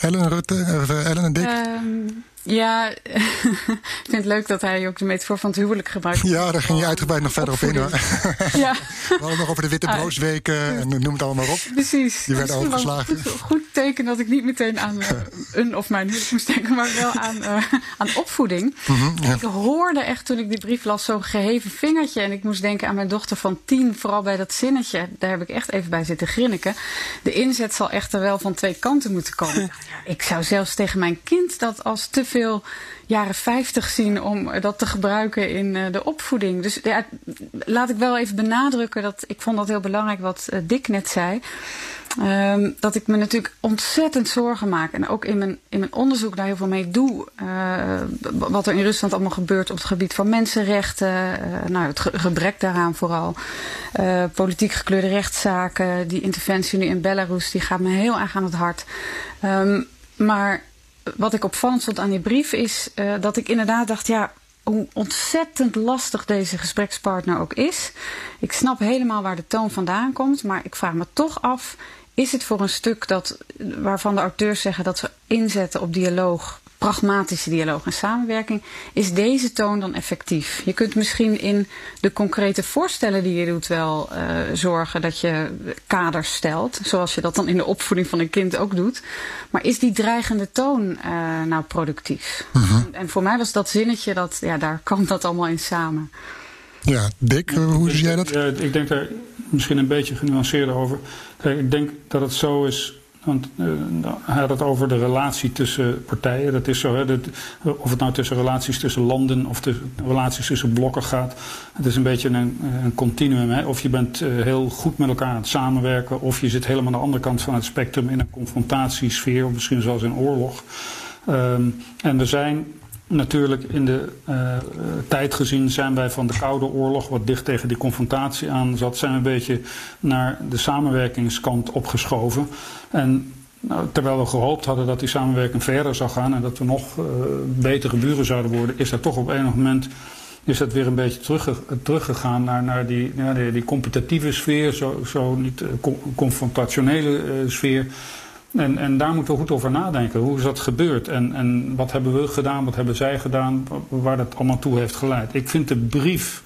Ellen, Rutte, uh, Ellen en Dick? Um, ja, ik vind het leuk dat hij ook de metafoor van het huwelijk gebruikt. Ja, daar ging je uitgebreid nog verder op in. Ja. We hadden nog over de witte ah, broosweken en noem het allemaal maar op. Precies. Die werden overgeslagen. Goed, goed teken dat ik niet meteen aan uh, een of mijn huwelijk moest denken, maar wel aan, uh, aan opvoeding. Mm -hmm, ja. Ik hoorde echt toen ik die brief las zo'n geheven vingertje. En ik moest denken aan mijn dochter van tien, vooral bij dat zinnetje. Daar heb ik echt even bij zitten grinniken. De inzet zal echter wel van twee kanten moeten komen. Ik zou zelfs tegen mijn kind dat als te veel jaren 50 zien om dat te gebruiken in uh, de opvoeding. Dus ja, laat ik wel even benadrukken dat ik vond dat heel belangrijk wat uh, Dick net zei. Um, dat ik me natuurlijk ontzettend zorgen maak. En ook in mijn, in mijn onderzoek daar heel veel mee doe. Wat er in Rusland allemaal gebeurt op het gebied van mensenrechten. nou, het gebrek daaraan vooral. politiek gekleurde rechtszaken. Die interventie nu in Belarus, die gaat me heel erg aan het hart. Um, maar wat ik opvallend vond aan die brief is uh, dat ik inderdaad dacht, ja, hoe ontzettend lastig deze gesprekspartner ook is. Ik snap helemaal waar de toon vandaan komt, maar ik vraag me toch af, is het voor een stuk dat, waarvan de auteurs zeggen dat ze inzetten op dialoog pragmatische dialoog en samenwerking, is deze toon dan effectief? Je kunt misschien in de concrete voorstellen die je doet wel uh, zorgen dat je kaders stelt, zoals je dat dan in de opvoeding van een kind ook doet. Maar is die dreigende toon uh, nou productief? Uh -huh. en, en, voor mij was dat zinnetje, dat, ja, daar kan dat allemaal in samen. Ja, Dick, ja, hoe zie jij dat? Ja, ik denk daar misschien een beetje genuanceerder over. Kijk, ik denk dat het zo is want uh, hij had het over de relatie tussen partijen. Dat is zo, hè, dat, of het nou tussen relaties tussen landen of tussen, relaties tussen blokken gaat. Het is een beetje een, een continuum. Hè. Of je bent uh, heel goed met elkaar aan het samenwerken, of je zit helemaal aan de andere kant van het spectrum in een confrontatiesfeer, of misschien zelfs in oorlog. Um, en er zijn natuurlijk in de uh, tijd gezien zijn wij van de Koude Oorlog, wat dicht tegen die confrontatie aan zat, zijn we een beetje naar de samenwerkingskant opgeschoven. En nou, terwijl we gehoopt hadden dat die samenwerking verder zou gaan en dat we nog uh, betere buren zouden worden, is dat toch op enig moment is dat weer een beetje terugge teruggegaan naar, naar die, ja, die, competitieve sfeer, zo, zo niet uh, confrontationele sfeer. En, en daar moeten we goed over nadenken. Hoe is dat gebeurd? En, en wat hebben we gedaan? Wat hebben zij gedaan? Waar dat allemaal toe heeft geleid? Ik vind de brief.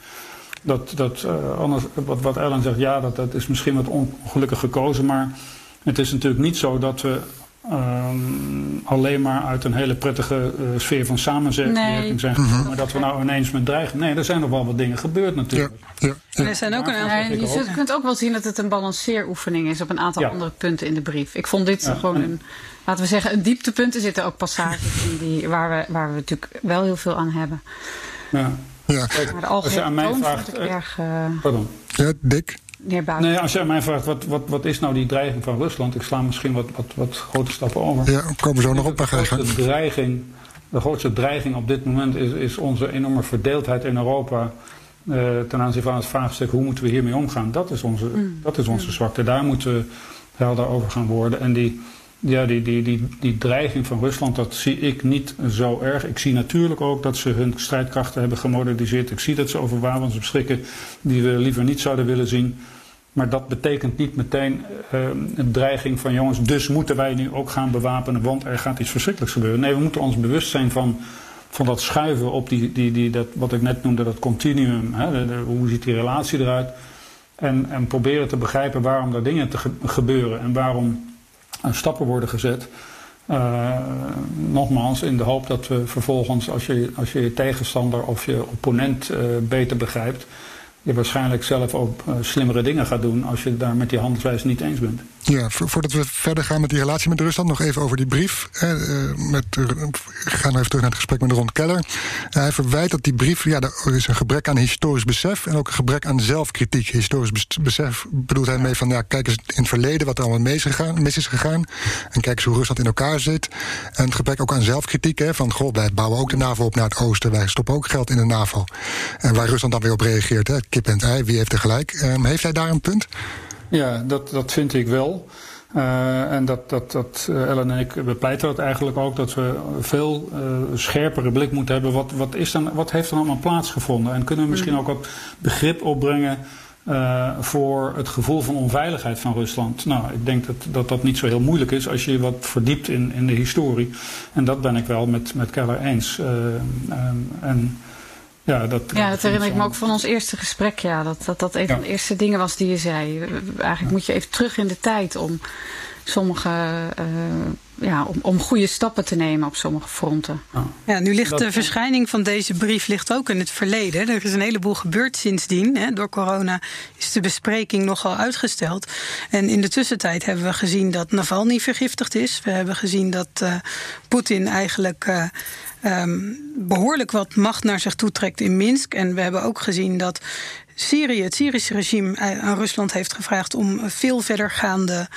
Dat, dat, uh, anders, wat, wat Ellen zegt, ja, dat, dat is misschien wat ongelukkig gekozen. Maar het is natuurlijk niet zo dat we um, alleen maar uit een hele prettige uh, sfeer van samenwerking nee. zijn gekomen. Mm -hmm. Maar dat we nou ineens met dreigen. Nee, er zijn nog wel wat dingen gebeurd natuurlijk. Ja, ja, ja. Er zijn ook een aantal. Ja, je kunt ook wel zien dat het een balanceeroefening is op een aantal andere punten in de brief. Ik vond dit gewoon een, laten we zeggen, een dieptepunt. Er zitten ook passages in die, waar, we, waar we natuurlijk wel heel veel aan hebben. Ja. Ja. Maar de algemene als je aan mij vraagt, erg... Uh, pardon. Ja, Dick? Nee, als jij mij vraagt, wat, wat, wat is nou die dreiging van Rusland? Ik sla misschien wat, wat, wat grote stappen over. Ja, komen zo nog op. De grootste, dreiging, de grootste dreiging op dit moment is, is onze enorme verdeeldheid in Europa. Uh, ten aanzien van het vraagstuk hoe moeten we hiermee omgaan. Dat is onze, mm. dat is onze zwakte. Daar moeten we helder over gaan worden. En die, ja, die, die, die, die dreiging van Rusland, dat zie ik niet zo erg. Ik zie natuurlijk ook dat ze hun strijdkrachten hebben gemoderniseerd. Ik zie dat ze over wapens beschikken die we liever niet zouden willen zien. Maar dat betekent niet meteen uh, een dreiging van jongens, dus moeten wij nu ook gaan bewapenen, want er gaat iets verschrikkelijks gebeuren. Nee, we moeten ons bewust zijn van, van dat schuiven op die, die, die, dat, wat ik net noemde, dat continuum. Hè, hoe ziet die relatie eruit? En, en proberen te begrijpen waarom er dingen te ge gebeuren en waarom stappen worden gezet. Uh, nogmaals, in de hoop dat we vervolgens, als je als je, je tegenstander of je opponent uh, beter begrijpt, je waarschijnlijk zelf ook uh, slimmere dingen gaat doen als je het daar met die handelswijze niet eens bent. Ja, voordat we verder gaan met die relatie met Rusland, nog even over die brief. Eh, met, we gaan even terug naar het gesprek met Ron Keller. hij verwijt dat die brief, ja, er is een gebrek aan historisch besef en ook een gebrek aan zelfkritiek. Historisch besef bedoelt hij mee van, ja, kijk eens in het verleden wat er allemaal mis is gegaan, mis is gegaan en kijk eens hoe Rusland in elkaar zit. En het gebrek ook aan zelfkritiek, hè, van, goh, wij bouwen ook de NAVO op naar het oosten, wij stoppen ook geld in de NAVO. En waar Rusland dan weer op reageert, hè, kip en ei, wie heeft er gelijk? Um, heeft hij daar een punt? Ja, dat, dat vind ik wel. Uh, en dat, dat, dat uh, Ellen en ik bepleiten dat eigenlijk ook, dat we veel uh, scherpere blik moeten hebben. Wat, wat, is dan, wat heeft er allemaal plaatsgevonden? En kunnen we misschien ook wat begrip opbrengen voor het gevoel van onveiligheid van Rusland? Nou, ik denk dat, dat dat niet zo heel moeilijk is als je wat verdiept in, in de historie. En dat ben ik wel met, met Keller eens. en ja, dat, ja, dat herinner ik me ook van ons eerste gesprek. Ja, dat dat, dat een van de eerste dingen was die je zei. Eigenlijk moet je even terug in de tijd om sommige. Uh, ja, om, om goede stappen te nemen op sommige fronten. Ja, nu ligt de verschijning van deze brief ligt ook in het verleden. Er is een heleboel gebeurd sindsdien. Hè. Door corona is de bespreking nogal uitgesteld. En in de tussentijd hebben we gezien dat Navalny vergiftigd is. We hebben gezien dat uh, Poetin eigenlijk. Uh, um, behoorlijk wat macht naar zich toe trekt in Minsk. En we hebben ook gezien dat Syrië, het Syrische regime, eh, aan Rusland heeft gevraagd om veel verdergaande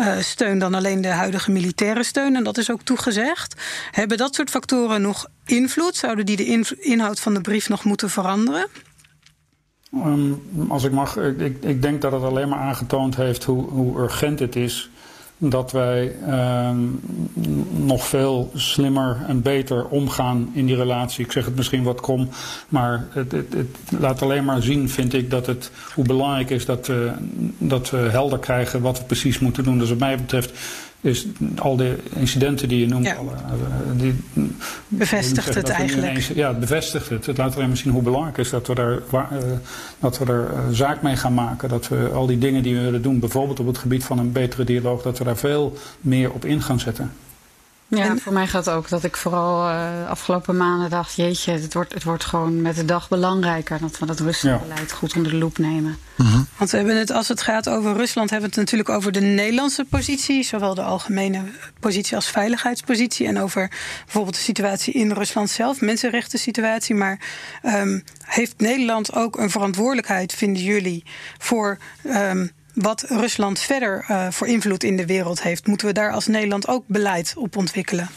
uh, steun dan alleen de huidige militaire steun. En dat is ook toegezegd. Hebben dat soort factoren nog invloed? Zouden die de inhoud van de brief nog moeten veranderen? Um, als ik mag, ik, ik, denk dat het alleen maar aangetoond heeft hoe, hoe urgent het is dat wij uh, nog veel slimmer en beter omgaan in die relatie. Ik zeg het misschien wat krom, maar het, het, het, laat alleen maar zien, vind ik, dat het, hoe belangrijk is dat we, dat we helder krijgen wat we precies moeten doen. Dus wat mij betreft is al de incidenten die je noemt, ja. alle, eh, die, bevestigt het eigenlijk. ja, het bevestigt het. Het laat alleen maar zien hoe belangrijk is dat we daar, uh, dat we er uh, zaak mee gaan maken. Dat we al die dingen die we willen doen, bijvoorbeeld op het gebied van een betere dialoog, dat we daar veel meer op in gaan zetten. Ja, voor mij gaat ook dat ik vooral uh, afgelopen maanden dacht... jeetje, het wordt, het wordt gewoon met de dag belangrijker... dat we dat Ruslandbeleid ja. goed onder de loep nemen. -hmm. Want we hebben het, als het gaat over Rusland... hebben we het natuurlijk over de Nederlandse positie... zowel de algemene positie als veiligheidspositie... en over bijvoorbeeld de situatie in Rusland zelf, mensenrechten situatie. Maar um, heeft Nederland ook een verantwoordelijkheid, vinden jullie... voor... Um, wat Rusland verder uh, voor invloed in de wereld heeft, moeten we daar als Nederland ook beleid op ontwikkelen?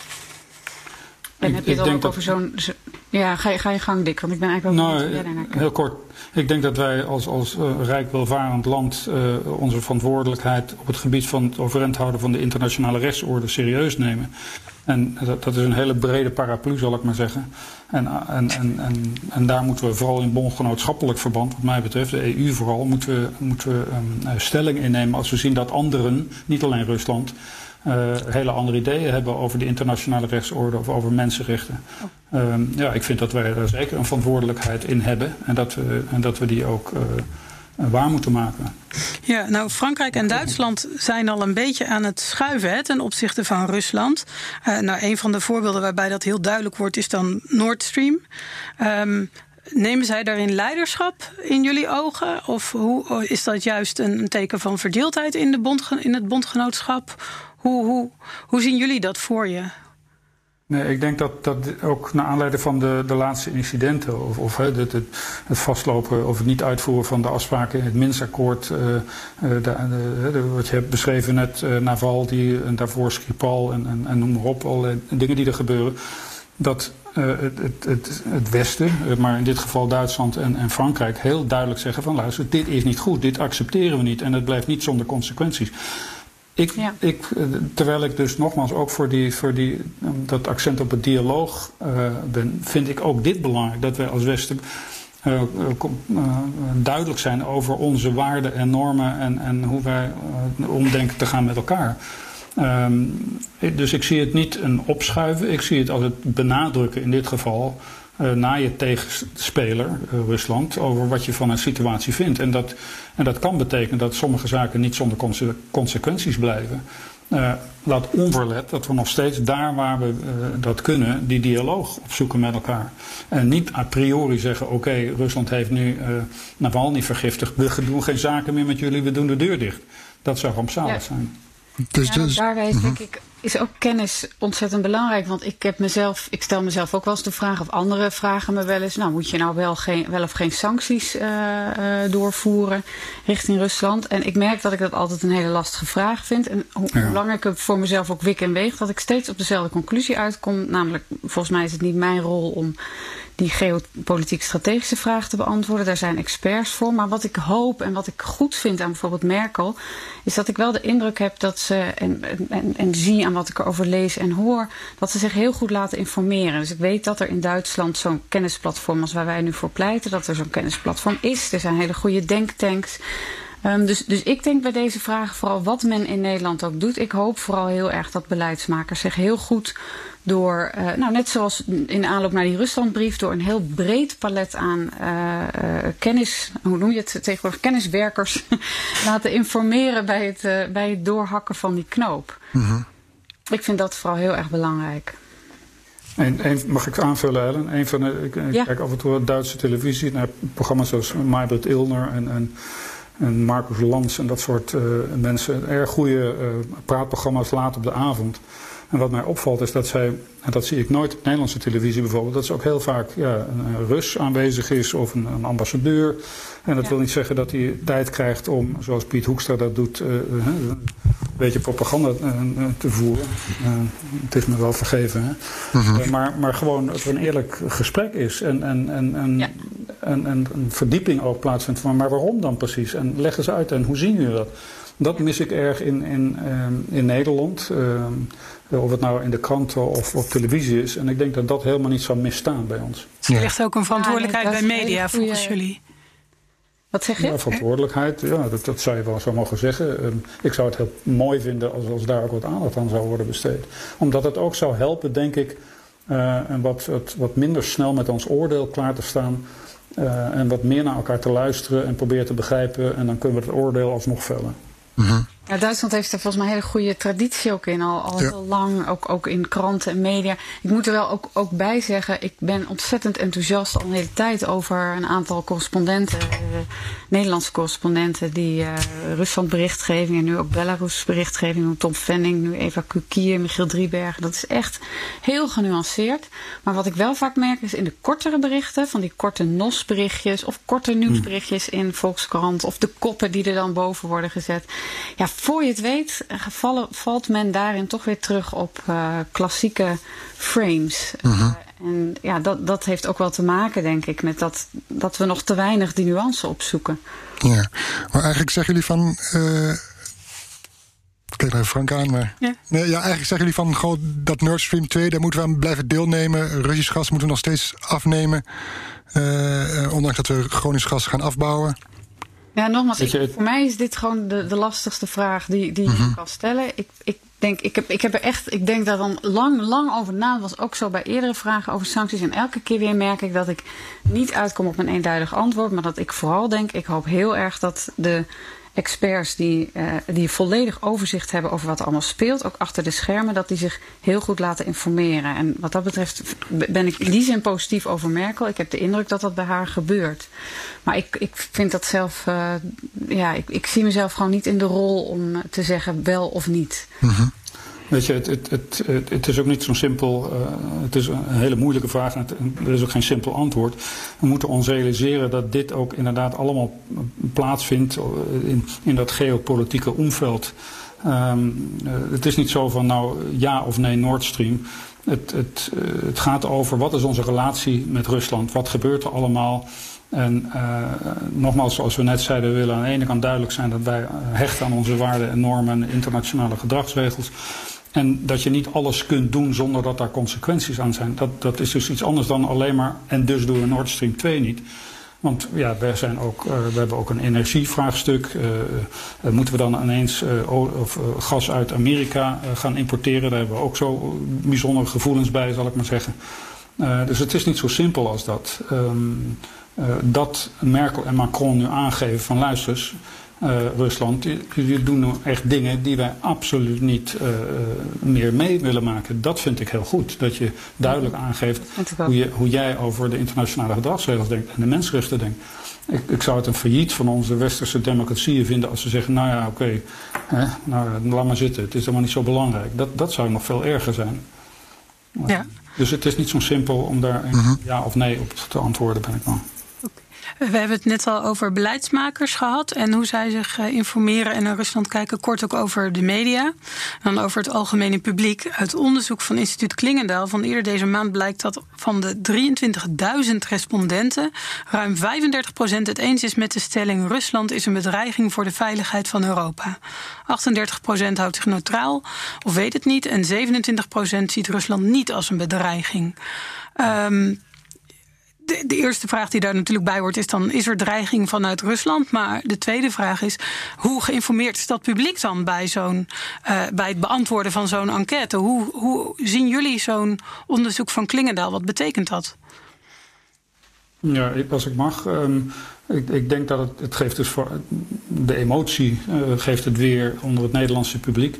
En heb je het ook over zo'n. ja, ga je, ga je gang, Dick, want ik ben eigenlijk wel. Nou, heel kort. Ik denk dat wij als, als uh, rijk welvarend land uh, onze verantwoordelijkheid op het gebied van het overeind houden van de internationale rechtsorde serieus nemen. En dat, dat, is een hele brede paraplu, zal ik maar zeggen. En, en, en, en, en daar moeten we vooral in bondgenootschappelijk verband, wat mij betreft, de EU vooral, moeten we, moeten we um, stelling innemen als we zien dat anderen, niet alleen Rusland, uh, hele andere ideeën hebben over de internationale rechtsorde of over mensenrechten. Oh. Um, ja, ik vind dat wij daar zeker een verantwoordelijkheid in hebben en dat we, en dat we die ook. Uh, waar moeten maken. Ja, nou Frankrijk en Duitsland zijn al een beetje aan het schuiven hè, ten opzichte van Rusland. Uh, nou, een van de voorbeelden waarbij dat heel duidelijk wordt is dan Nord Stream. Um, Nemen zij daarin leiderschap in jullie ogen? Of hoe, is dat juist een, teken van verdeeldheid in, de bond, in het bondgenootschap? Hoe, hoe, hoe zien jullie dat voor je? Ik denk dat, dat ook naar aanleiding van de, de laatste incidenten, of, of het, het, het, vastlopen of het niet uitvoeren van de afspraken in het Minsakkoord, uh, wat je hebt beschreven net, uh, Navalny en daarvoor Skripal en, en, en noem maar op, alle dingen die er gebeuren, dat het, het, het, het, Westen, maar in dit geval Duitsland en, en, Frankrijk, heel duidelijk zeggen van luister, dit is niet goed, dit accepteren we niet en het blijft niet zonder consequenties. Ik, ja. ik, eh, terwijl ik dus nogmaals ook voor, die, voor die, dat accent op het dialoog uh, ben, vind ik ook dit belangrijk. Dat wij als Westen uh, uh, duidelijk zijn over onze waarden en normen en, en hoe wij omdenken te gaan met elkaar. Um, dus ik zie het niet een opschuiven, ik zie het als het benadrukken in dit geval naar je tegenspeler, uh, Rusland, over wat je van een situatie vindt. En dat, en dat kan betekenen dat sommige zaken niet zonder conse consequenties blijven. Uh, laat onverlet dat we nog steeds daar waar we dat kunnen, die dialoog opzoeken met elkaar. En niet a priori zeggen: oké, okay, Rusland heeft nu Navalny vergiftigd, we doen geen zaken meer met jullie, we doen de deur dicht. Dat zou rampzalig zijn. Dus, ja, dus, daarbij denk ik is ook kennis ontzettend belangrijk. Want ik heb mezelf, ik stel mezelf ook wel eens de vraag, of anderen vragen me wel eens, nou moet je nou wel, geen, wel of geen sancties uh, uh, doorvoeren richting Rusland? En ik merk dat ik dat altijd een hele lastige vraag vind. En hoe, ja. hoe langer ik het voor mezelf ook wik en weeg, dat ik steeds op dezelfde conclusie uitkom. Namelijk, volgens mij is het niet mijn rol om die geopolitiek-strategische vraag te beantwoorden. Daar zijn experts voor. Maar wat ik hoop en wat ik goed vind aan bijvoorbeeld Merkel, is dat ik wel de indruk heb dat ze, en, en, en zie aan wat ik erover lees en hoor, dat ze zich heel goed laten informeren. Dus ik weet dat er in Duitsland zo'n kennisplatform als waar wij nu voor pleiten, dat er zo'n kennisplatform is. Er zijn hele goede denktanks. Um, dus, dus ik denk bij deze vragen vooral wat men in Nederland ook doet. Ik hoop vooral heel erg dat beleidsmakers zich heel goed door, uh, nou net zoals in aanloop naar die Ruslandbrief, door een heel breed palet aan uh, uh, kennis, hoe noem je het tegenwoordig, kenniswerkers laten informeren bij het, bij het doorhakken van die knoop. Mm -hmm. Ik vind dat vooral heel erg belangrijk. En, en, mag ik aanvullen, Ellen? Een van de, ik, ik ja. kijk af en toe Duitse televisie naar programma's zoals Maybrit Ilner en, en, en Marcus Lanz en dat soort mensen. Erg goede praatprogramma's laat op de avond. En wat mij opvalt is dat zij, en dat zie ik nooit op Nederlandse televisie bijvoorbeeld, dat ze ook heel vaak ja, een Rus aanwezig is of een, een ambassadeur. En dat ja. wil niet zeggen dat hij tijd krijgt om, zoals Piet Hoekstra dat doet, uh, een beetje propaganda uh, te voeren. Uh, het is me wel vergeven. Hè? Mm -hmm. maar, maar gewoon dat er een eerlijk gesprek is en, en, en, en, ja. en, en een verdieping ook plaatsvindt van maar waarom dan precies? En leg eens uit en hoe zien jullie dat? Dat mis ik erg in, in, in Nederland. Of het nou in de kranten of op televisie is. En ik denk dat dat helemaal niet zou misstaan bij ons. Er ligt ook een verantwoordelijkheid ja, bij media volgens jullie. Wat zeg je? Ja, verantwoordelijkheid, ja, dat, dat zou je wel zo mogen zeggen. Um, ik zou het heel mooi vinden als, als daar ook wat aandacht aan zou worden besteed. Omdat het ook zou helpen, denk ik, uh, en wat, wat, wat minder snel met ons oordeel klaar te staan. Uh, en wat meer naar elkaar te luisteren en proberen te begrijpen. En dan kunnen we het oordeel alsnog vellen. Mm -hmm. Ja, Duitsland heeft er volgens mij een hele goede traditie ook in, al, al ja. heel lang, ook, ook in kranten en media. Ik moet er wel ook, ook bij zeggen, ik ben ontzettend enthousiast al een hele tijd over een aantal correspondenten, uh, Nederlandse correspondenten, die uh, Rusland berichtgeving en nu ook Belarus berichtgeving, Tom Fenning, nu Eva Kukier, Michiel Driebergen. Dat is echt heel genuanceerd. Maar wat ik wel vaak merk is in de kortere berichten, van die korte NOS-berichtjes of korte nieuwsberichtjes in Volkskrant of de koppen die er dan boven worden gezet. Ja, voor je het weet gevallen, valt men daarin toch weer terug op uh, klassieke frames. Uh -huh. uh, en ja, dat, dat heeft ook wel te maken, denk ik, met dat, dat we nog te weinig die nuance opzoeken. Ja, maar eigenlijk zeggen jullie van. Ik kijk naar Frank aan, maar. Ja. Nee, ja, eigenlijk zeggen jullie van goh, dat Nord Stream 2, daar moeten we aan blijven deelnemen. Russisch gas moeten we nog steeds afnemen. Uh, ondanks dat we Gronings gas gaan afbouwen. Ja, nogmaals, ik, voor mij is dit gewoon de, de lastigste vraag die, die mm -hmm. je kan stellen. Ik, ik denk, ik heb, ik heb er echt, ik denk daar dan lang, lang over na. Dat was ook zo bij eerdere vragen over sancties. En elke keer weer merk ik dat ik niet uitkom op een eenduidig antwoord. Maar dat ik vooral denk, ik hoop heel erg dat de experts die, uh, die volledig overzicht hebben over wat er allemaal speelt, ook achter de schermen, dat die zich heel goed laten informeren. En wat dat betreft ben ik in die zin positief over Merkel. Ik heb de indruk dat dat bij haar gebeurt. Maar ik, ik vind dat zelf, uh, ja, ik, ik zie mezelf gewoon niet in de rol om te zeggen wel of niet. -hmm. Weet je, het, het, het, het, is ook niet zo'n simpel. Uh, het is een hele moeilijke vraag en er is ook geen simpel antwoord. We moeten ons realiseren dat dit ook inderdaad allemaal plaatsvindt in, in dat geopolitieke omveld. Um, uh, het is niet zo van nou ja of nee Nord Stream. Het, het, het gaat over wat is onze relatie met Rusland? Wat gebeurt er allemaal? En nogmaals, zoals we net zeiden, we willen aan de ene kant duidelijk zijn dat wij hechten aan onze waarden en normen en internationale gedragsregels. En dat je niet alles kunt doen zonder dat daar consequenties aan zijn. Dat, dat is dus iets anders dan alleen maar. En dus doen we Nord Stream 2 niet. Want ja, we, zijn ook, uh, we hebben ook een energievraagstuk. Uh, uh, moeten we dan ineens of, gas uit Amerika gaan importeren? Daar hebben we ook zo bijzondere gevoelens bij, zal ik maar zeggen. dus het is niet zo simpel als dat. Um, dat Merkel en Macron nu aangeven van luister eens Rusland, jullie doen nou echt dingen die wij absoluut niet meer mee willen maken. Dat vind ik heel goed. Dat je duidelijk aangeeft hoe, je, hoe jij over de internationale gedragsregels denkt en de mensenrechten denkt. Ik, ik, zou het een failliet van onze westerse democratieën vinden als ze zeggen, nou ja, oké, nou, laat maar zitten, het is helemaal niet zo belangrijk. Dat, dat zou nog veel erger zijn. Ja. Dus het is niet zo simpel om daar mhm. ja of nee op te antwoorden, ben ik bang. We hebben het net al over beleidsmakers gehad en hoe zij zich eh, informeren en naar Rusland kijken. Kort ook over de media. Dan over het algemene publiek. Uit onderzoek van instituut Klingendaal van eerder deze maand blijkt dat van de 23.000 respondenten ruim 35% het eens is met de stelling: Rusland is een bedreiging voor de veiligheid van Europa. 38% houdt zich neutraal of weet het niet. En 27% ziet Rusland niet als een bedreiging. Um, de, de, eerste vraag die daar natuurlijk bij hoort is dan: is er dreiging vanuit Rusland? Maar de tweede vraag is: hoe geïnformeerd is dat publiek dan bij, zo'n, uh, bij het beantwoorden van zo'n enquête? Hoe, hoe zien jullie zo'n onderzoek van Klingendaal? Wat betekent dat? Ja, als ik mag. Um, ik, ik, denk dat het, het geeft dus voor de emotie uh, geeft het weer onder het Nederlandse publiek.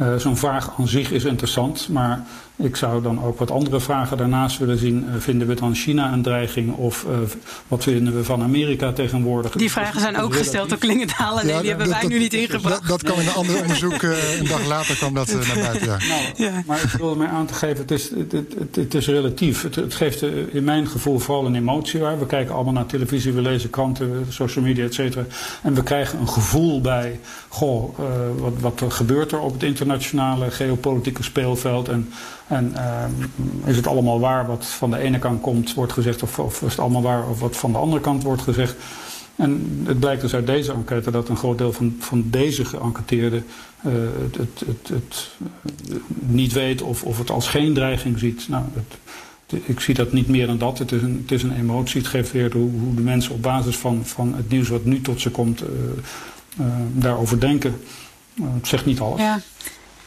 Uh, Zo'n vraag aan zich is interessant, maar ik zou dan ook wat andere vragen daarnaast willen zien. Uh, vinden we dan China een dreiging of uh, wat vinden we van Amerika tegenwoordig? Die vragen zijn ook gesteld door Klingendaal, ja, die hebben wij nu niet ingebracht. Dat, dat kwam in een ander onderzoek, een dag later kwam dat naar buiten. Ja. Nou, ja. Maar ik wilde mij aan te geven, het is, het, het, het is relatief. Het, het, geeft in mijn gevoel vooral een emotie waar. We kijken allemaal naar televisie, we lezen kranten, social media, et cetera. En we krijgen een gevoel bij, goh, wat, wat gebeurt er op het internationale geopolitieke speelveld en en uh, is het allemaal waar wat van de ene kant komt, wordt gezegd, of, of, is het allemaal waar of wat van de andere kant wordt gezegd? En het blijkt dus uit deze enquête dat een groot deel van, van deze geënquêteerden uh, het, het, het, het, niet weet of, of het als geen dreiging ziet. Nou, ik zie dat niet meer dan dat. Het is een, het is een emotie. Het geeft weer hoe, hoe de mensen op basis van, van het nieuws wat nu tot ze komt, uh, daarover denken. het zegt niet alles. Ja.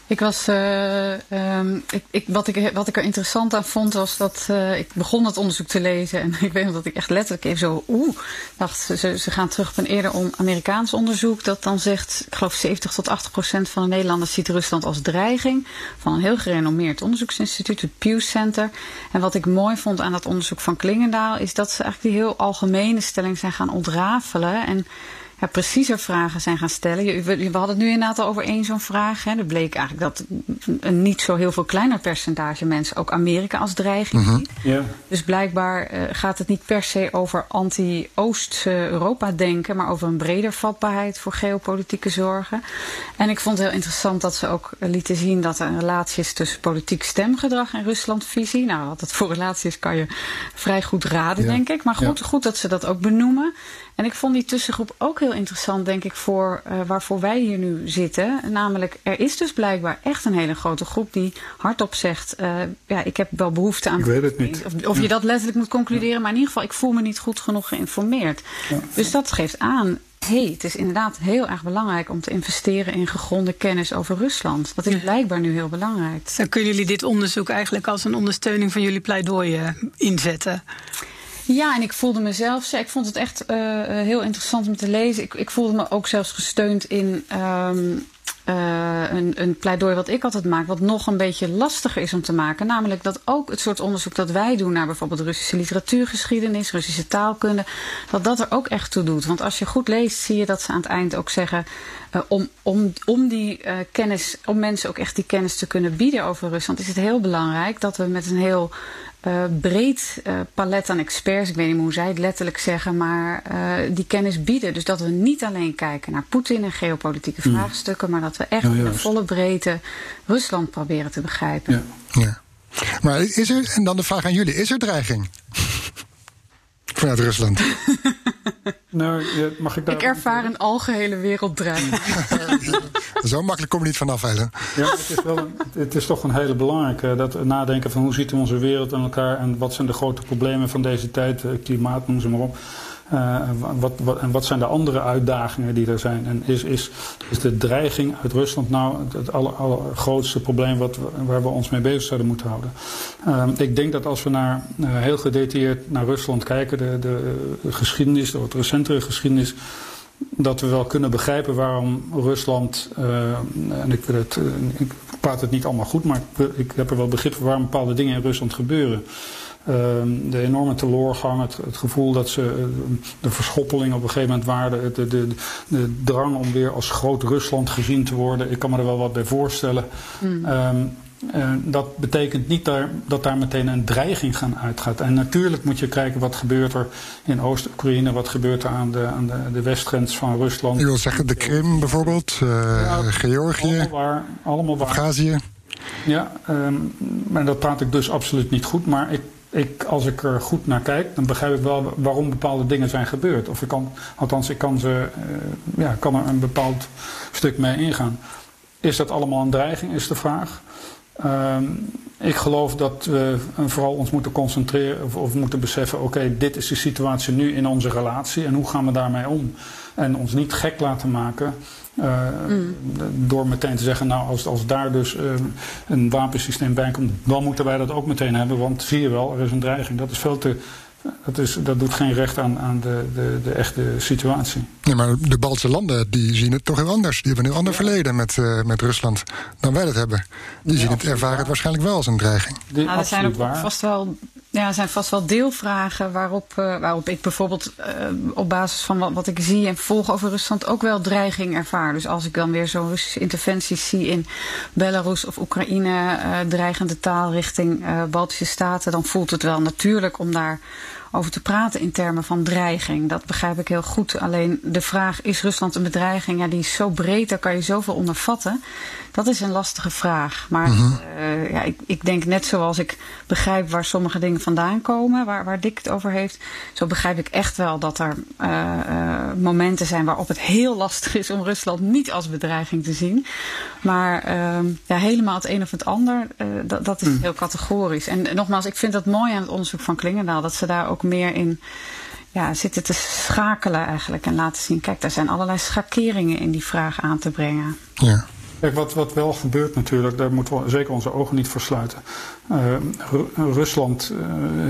Ik was, uh, um, ik, ik, wat, ik, wat ik er interessant aan vond was dat uh, ik begon het onderzoek te lezen. En ik weet nog dat ik echt letterlijk even zo, oeh, dacht ze, ze gaan terug op een eerder om Amerikaans onderzoek. Dat dan zegt, ik geloof 70 tot 80 procent van de Nederlanders ziet Rusland als dreiging. Van een heel gerenommeerd onderzoeksinstituut, het Pew Center. En wat ik mooi vond aan dat onderzoek van Klingendaal is dat ze eigenlijk die heel algemene stelling zijn gaan ontrafelen. En ja, preciezer vragen zijn gaan stellen. We, hadden het nu inderdaad al over één zo'n vraag. Hè. Er bleek eigenlijk dat een niet zo heel veel kleiner percentage mensen ook Amerika als dreiging mhm. ziet. Ja. Dus blijkbaar uh, gaat het niet per se over anti-Oost-Europa denken, maar over een breder vatbaarheid voor geopolitieke zorgen. En ik vond het heel interessant dat ze ook lieten zien dat er een relatie is tussen politiek stemgedrag en Ruslandvisie. Nou, wat het voor relatie is, kan je vrij goed raden, denk ik. Maar goed, goed dat ze dat ook benoemen. En ik vond die tussengroep ook heel interessant, denk ik, voor uh, waarvoor wij hier nu zitten. Namelijk, er is dus blijkbaar echt een hele grote groep die hardop zegt: uh, Ja, ik heb wel behoefte aan. Ik weet het niet. Of, of je dat letterlijk moet concluderen, maar in ieder geval, ik voel me niet goed genoeg geïnformeerd. Ja. Dus dat geeft aan. hey, het is inderdaad heel erg belangrijk om te investeren in gegronde kennis over Rusland. Dat is blijkbaar nu heel belangrijk. Dan kunnen jullie dit onderzoek eigenlijk als een ondersteuning van jullie pleidooi uh, inzetten? Ja, en ik voelde mezelf, ik vond het echt uh, heel interessant om te lezen. Ik, ik voelde me ook zelfs gesteund in um, uh, een, een pleidooi wat ik altijd maak, wat nog een beetje lastiger is om te maken. Namelijk dat ook het soort onderzoek dat wij doen naar bijvoorbeeld Russische literatuurgeschiedenis, Russische taalkunde, dat dat er ook echt toe doet. Want als je goed leest, zie je dat ze aan het eind ook zeggen. Om, om, om die kennis, om mensen ook echt die kennis te kunnen bieden over Rusland, is het heel belangrijk dat we met een heel uh, breed uh, palet aan experts, ik weet niet hoe zij het letterlijk zeggen, maar uh, die kennis bieden. Dus dat we niet alleen kijken naar Poetin en geopolitieke mm. vraagstukken, maar dat we echt in de volle breedte Rusland proberen te begrijpen. Ja. ja. Maar is er, en dan de vraag aan jullie, is er dreiging? Vanuit Rusland. nou, mag ik daar... Ik ervaar een algehele werelddreiging. Zo makkelijk kom je niet vanaf, hè? Ja, het is, wel een, het is toch een hele belangrijke. Dat nadenken van hoe ziet onze wereld aan elkaar... en wat zijn de grote problemen van deze tijd, klimaat, noem ze maar op... Uh, wat, wat, en wat zijn de andere uitdagingen die er zijn? En is, is, is de dreiging uit Rusland nou het allergrootste probleem wat, waar we ons mee bezig zouden moeten houden? Uh, ik denk dat als we naar, uh, heel gedetailleerd naar Rusland kijken, de, de, de geschiedenis, de recentere geschiedenis, dat we wel kunnen begrijpen waarom Rusland, uh, en ik, het, ik praat het niet allemaal goed, maar ik, ik, heb er wel begrip voor waarom bepaalde dingen in Rusland gebeuren. Uh, de enorme teloorgang, het, het, gevoel dat ze de verschoppeling op een gegeven moment waren, de, de, de, drang om weer als groot Rusland gezien te worden. Ik kan me er wel wat bij voorstellen. Mm. Um, uh, dat betekent niet daar, dat daar meteen een dreiging gaan uitgaat. En natuurlijk moet je kijken wat gebeurt er in Oost-Oekraïne, wat gebeurt er aan de, aan de, de westgrens van Rusland. Je wil zeggen de Krim bijvoorbeeld, uh, ja, Georgië, allemaal waar, allemaal waar. Abhazie. Ja, um, maar dat praat ik dus absoluut niet goed. Maar ik, ik, als ik er goed naar kijk, dan begrijp ik wel waarom bepaalde dingen zijn gebeurd. Of ik kan, althans, ik kan, ze, uh, ja, kan er een bepaald stuk mee ingaan. Is dat allemaal een dreiging, is de vraag. Um, ik geloof dat we vooral ons moeten concentreren of, of moeten beseffen: oké, dit is de situatie nu in onze relatie en hoe gaan we daarmee om? En ons niet gek laten maken uh, mm. door meteen te zeggen: nou, als, als daar dus uh, een wapensysteem bij komt, dan moeten wij dat ook meteen hebben, want zie je wel, er is een dreiging. Dat is veel te dat, is, dat doet geen recht aan, aan de, de, de echte situatie. Nee, maar de Baltische landen die zien het toch heel anders. Die hebben een ander verleden met, uh, met Rusland dan wij dat hebben. Die zien het, ervaren het waarschijnlijk wel als een dreiging. Nou, er zijn ook waar. vast wel ja, er zijn vast wel deelvragen waarop, uh, waarop ik bijvoorbeeld uh, op basis van wat, wat ik zie en volg over Rusland ook wel dreiging ervaar. Dus als ik dan weer zo'n Russische interventies zie in Belarus of Oekraïne, uh, dreigende taal richting Baltische Staten, dan voelt het wel natuurlijk om daar over te praten in termen van dreiging. Dat begrijp ik heel goed. Alleen de vraag, is Rusland een bedreiging? Ja, die is zo breed, daar kan je zoveel onder vatten. Dat is een lastige vraag. Maar uh, ja, ik, ik, denk net zoals ik begrijp waar sommige dingen vandaan komen, waar, waar Dick het over heeft, zo begrijp ik echt wel dat er uh, uh, momenten zijn waarop het heel lastig is om Rusland niet als bedreiging te zien. Maar ehm, ja, helemaal het een of het ander, dat, dat is mm. heel categorisch. En nogmaals, ik vind dat mooi aan het onderzoek van Klingendaal, dat ze daar ook meer in ja, zitten te schakelen eigenlijk en laten zien, kijk, daar zijn allerlei schakeringen in die vraag aan te brengen. Ja. Kijk, wat, wat wel gebeurt natuurlijk, daar moeten we zeker onze ogen niet voor sluiten. Uh, Rusland uh,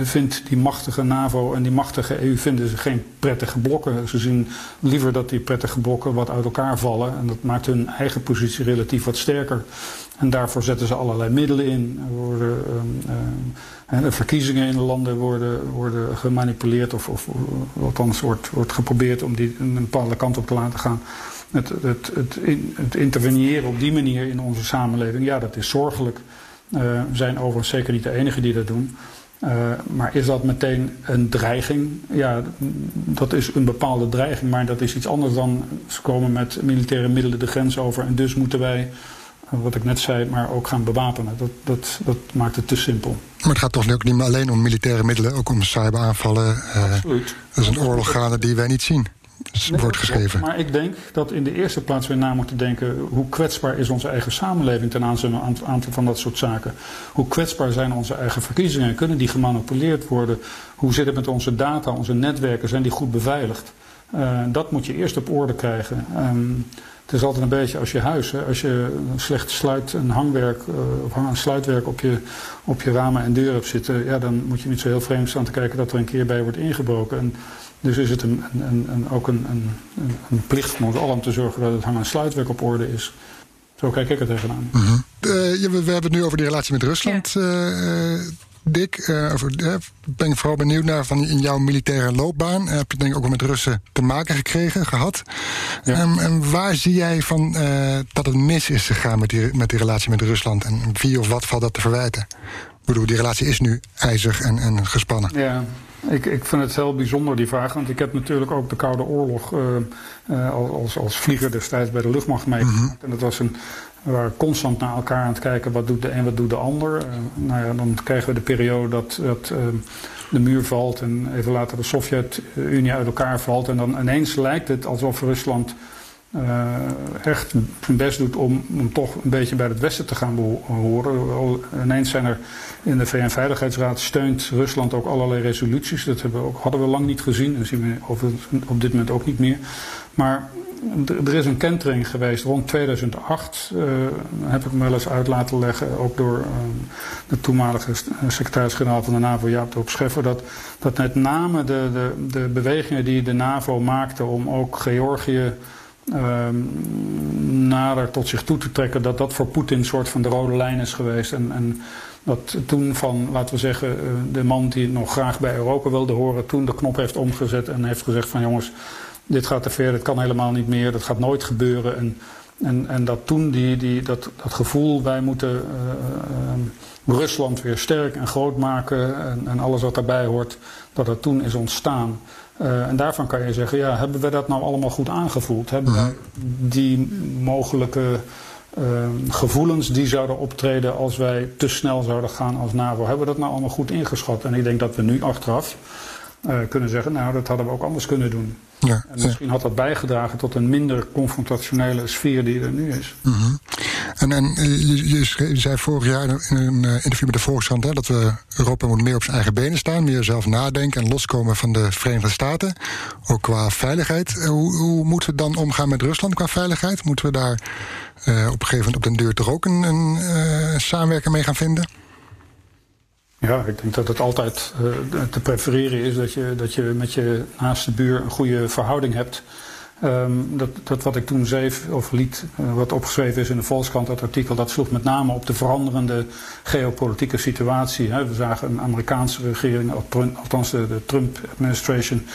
vindt die machtige NAVO en die machtige EU vinden ze geen prettige blokken. Ze zien liever dat die prettige blokken wat uit elkaar vallen. En dat maakt hun eigen positie relatief wat sterker. En daarvoor zetten ze allerlei middelen in. Er worden, uh, de verkiezingen in de landen worden, worden gemanipuleerd of, of althans wordt, wordt geprobeerd om die een bepaalde kant op te laten gaan. Het, het, het, het, interveneren op die manier in onze samenleving, ja, dat is zorgelijk. Uh, we zijn overigens zeker niet de enige die dat doen. Uh, maar is dat meteen een dreiging? Ja, dat is een bepaalde dreiging, maar dat is iets anders dan ze komen met militaire middelen de grens over en dus moeten wij, wat ik net zei, maar ook gaan bewapenen. Dat, dat, dat maakt het te simpel. Maar het gaat toch ook niet alleen om militaire middelen, ook om cyberaanvallen. Uh, Absoluut. Dat is een oorlog gaande die wij niet zien wordt geschreven. Maar ik denk dat in de eerste plaats we na moeten denken... hoe kwetsbaar is onze eigen samenleving ten aanzien van dat soort zaken. Hoe kwetsbaar zijn onze eigen verkiezingen? Kunnen die gemanipuleerd worden? Hoe zit het met onze data, onze netwerken? Zijn die goed beveiligd? Uh, dat moet je eerst op orde krijgen. Um, het is altijd een beetje als je huis, hè, als je slecht sluit een hangwerk uh, of hang- en sluitwerk op je, op je ramen en deuren hebt zitten, ja, dan moet je niet zo heel vreemd staan te kijken dat er een keer bij wordt ingebroken. En dus is het een, een, een, ook een, een, plicht van ons allen om te zorgen dat het hang- en sluitwerk op orde is. Zo kijk ik er tegenaan. Uh -huh. uh, we, we, hebben het nu over die relatie met Rusland. Ja. Uh, Dick, over, ben ik vooral benieuwd naar van in jouw militaire loopbaan. heb je denk ik ook wel met Russen te maken gekregen, gehad. Ja. Um, en waar zie jij van dat het mis is gegaan met die, met die relatie met Rusland? En wie of wat valt dat te verwijten? Ik bedoel, die relatie is nu ijzig en, en gespannen. Ja, ik, ik vind het heel bijzonder die vraag, want ik heb natuurlijk ook de Koude Oorlog uh, uh, als, als vlieger destijds bij de luchtmacht meegemaakt. Mm -hmm. En dat was een, we waren constant naar elkaar aan het kijken wat doet de een, wat doet de ander. Uh, nou ja, dan krijgen we de periode dat, dat de muur valt en even later de Sovjet-Unie uit elkaar valt. En dan ineens lijkt het alsof Rusland echt zijn best doet om, om toch een beetje bij het Westen te gaan behoren. Ineens zijn er in de VN-veiligheidsraad steunt Rusland ook allerlei resoluties. Dat hebben we ook, hadden we lang niet gezien en zien we op dit moment ook niet meer. Maar er is een kentering geweest rond 2008, uh, eh, heb ik me wel eens uit laten leggen, ook door uh, de toenmalige secretaris-generaal van de NAVO, Jaap de Scheffer, dat, dat met name de, de, de bewegingen die de NAVO maakte om ook Georgië nader tot zich toe te trekken, dat dat voor Poetin een soort van de rode lijn is geweest. En, en dat toen van, laten we zeggen, eh, de man die nog graag bij Europa wilde horen, toen de knop heeft omgezet en heeft gezegd van jongens, dit gaat te ver, dit kan helemaal niet meer, dat gaat nooit gebeuren. En, en, en dat toen die, die, dat, dat gevoel, wij moeten uh, uh, Rusland weer sterk en groot maken en, en, alles wat daarbij hoort, dat dat toen is ontstaan. Uh, en daarvan kan je zeggen, ja, hebben we dat nou allemaal goed aangevoeld? Hebben we die mogelijke gevoelens die zouden optreden als wij te snel zouden gaan als NAVO, hebben we dat nou allemaal goed ingeschat? En ik denk dat we nu achteraf kunnen zeggen, nou, dat hadden we ook anders kunnen doen. Ja, en misschien had dat bijgedragen tot een minder confrontationele sfeer die er nu is. Mm En, en je, je, zei vorig jaar in een eh, interview met de Volkskrant dat we Europa moet meer op zijn eigen benen staan, meer zelf nadenken en loskomen van de Verenigde Staten, ook qua veiligheid. Eh, hoe, hoe moeten we dan omgaan met Rusland qua veiligheid? Moeten we daar op een gegeven moment op den deur toch ook een, een uh, mee gaan vinden? Ja, ik denk dat het altijd te prefereren is dat je, dat je met je naaste buur een goede verhouding hebt. Um, dat, dat wat ik toen schreef, of liet, uh, wat opgeschreven is in de Volkskrant, dat artikel, dat sloeg met name op de veranderende geopolitieke situatie. Hè. We zagen een Amerikaanse regering, althans de, Trump-administration,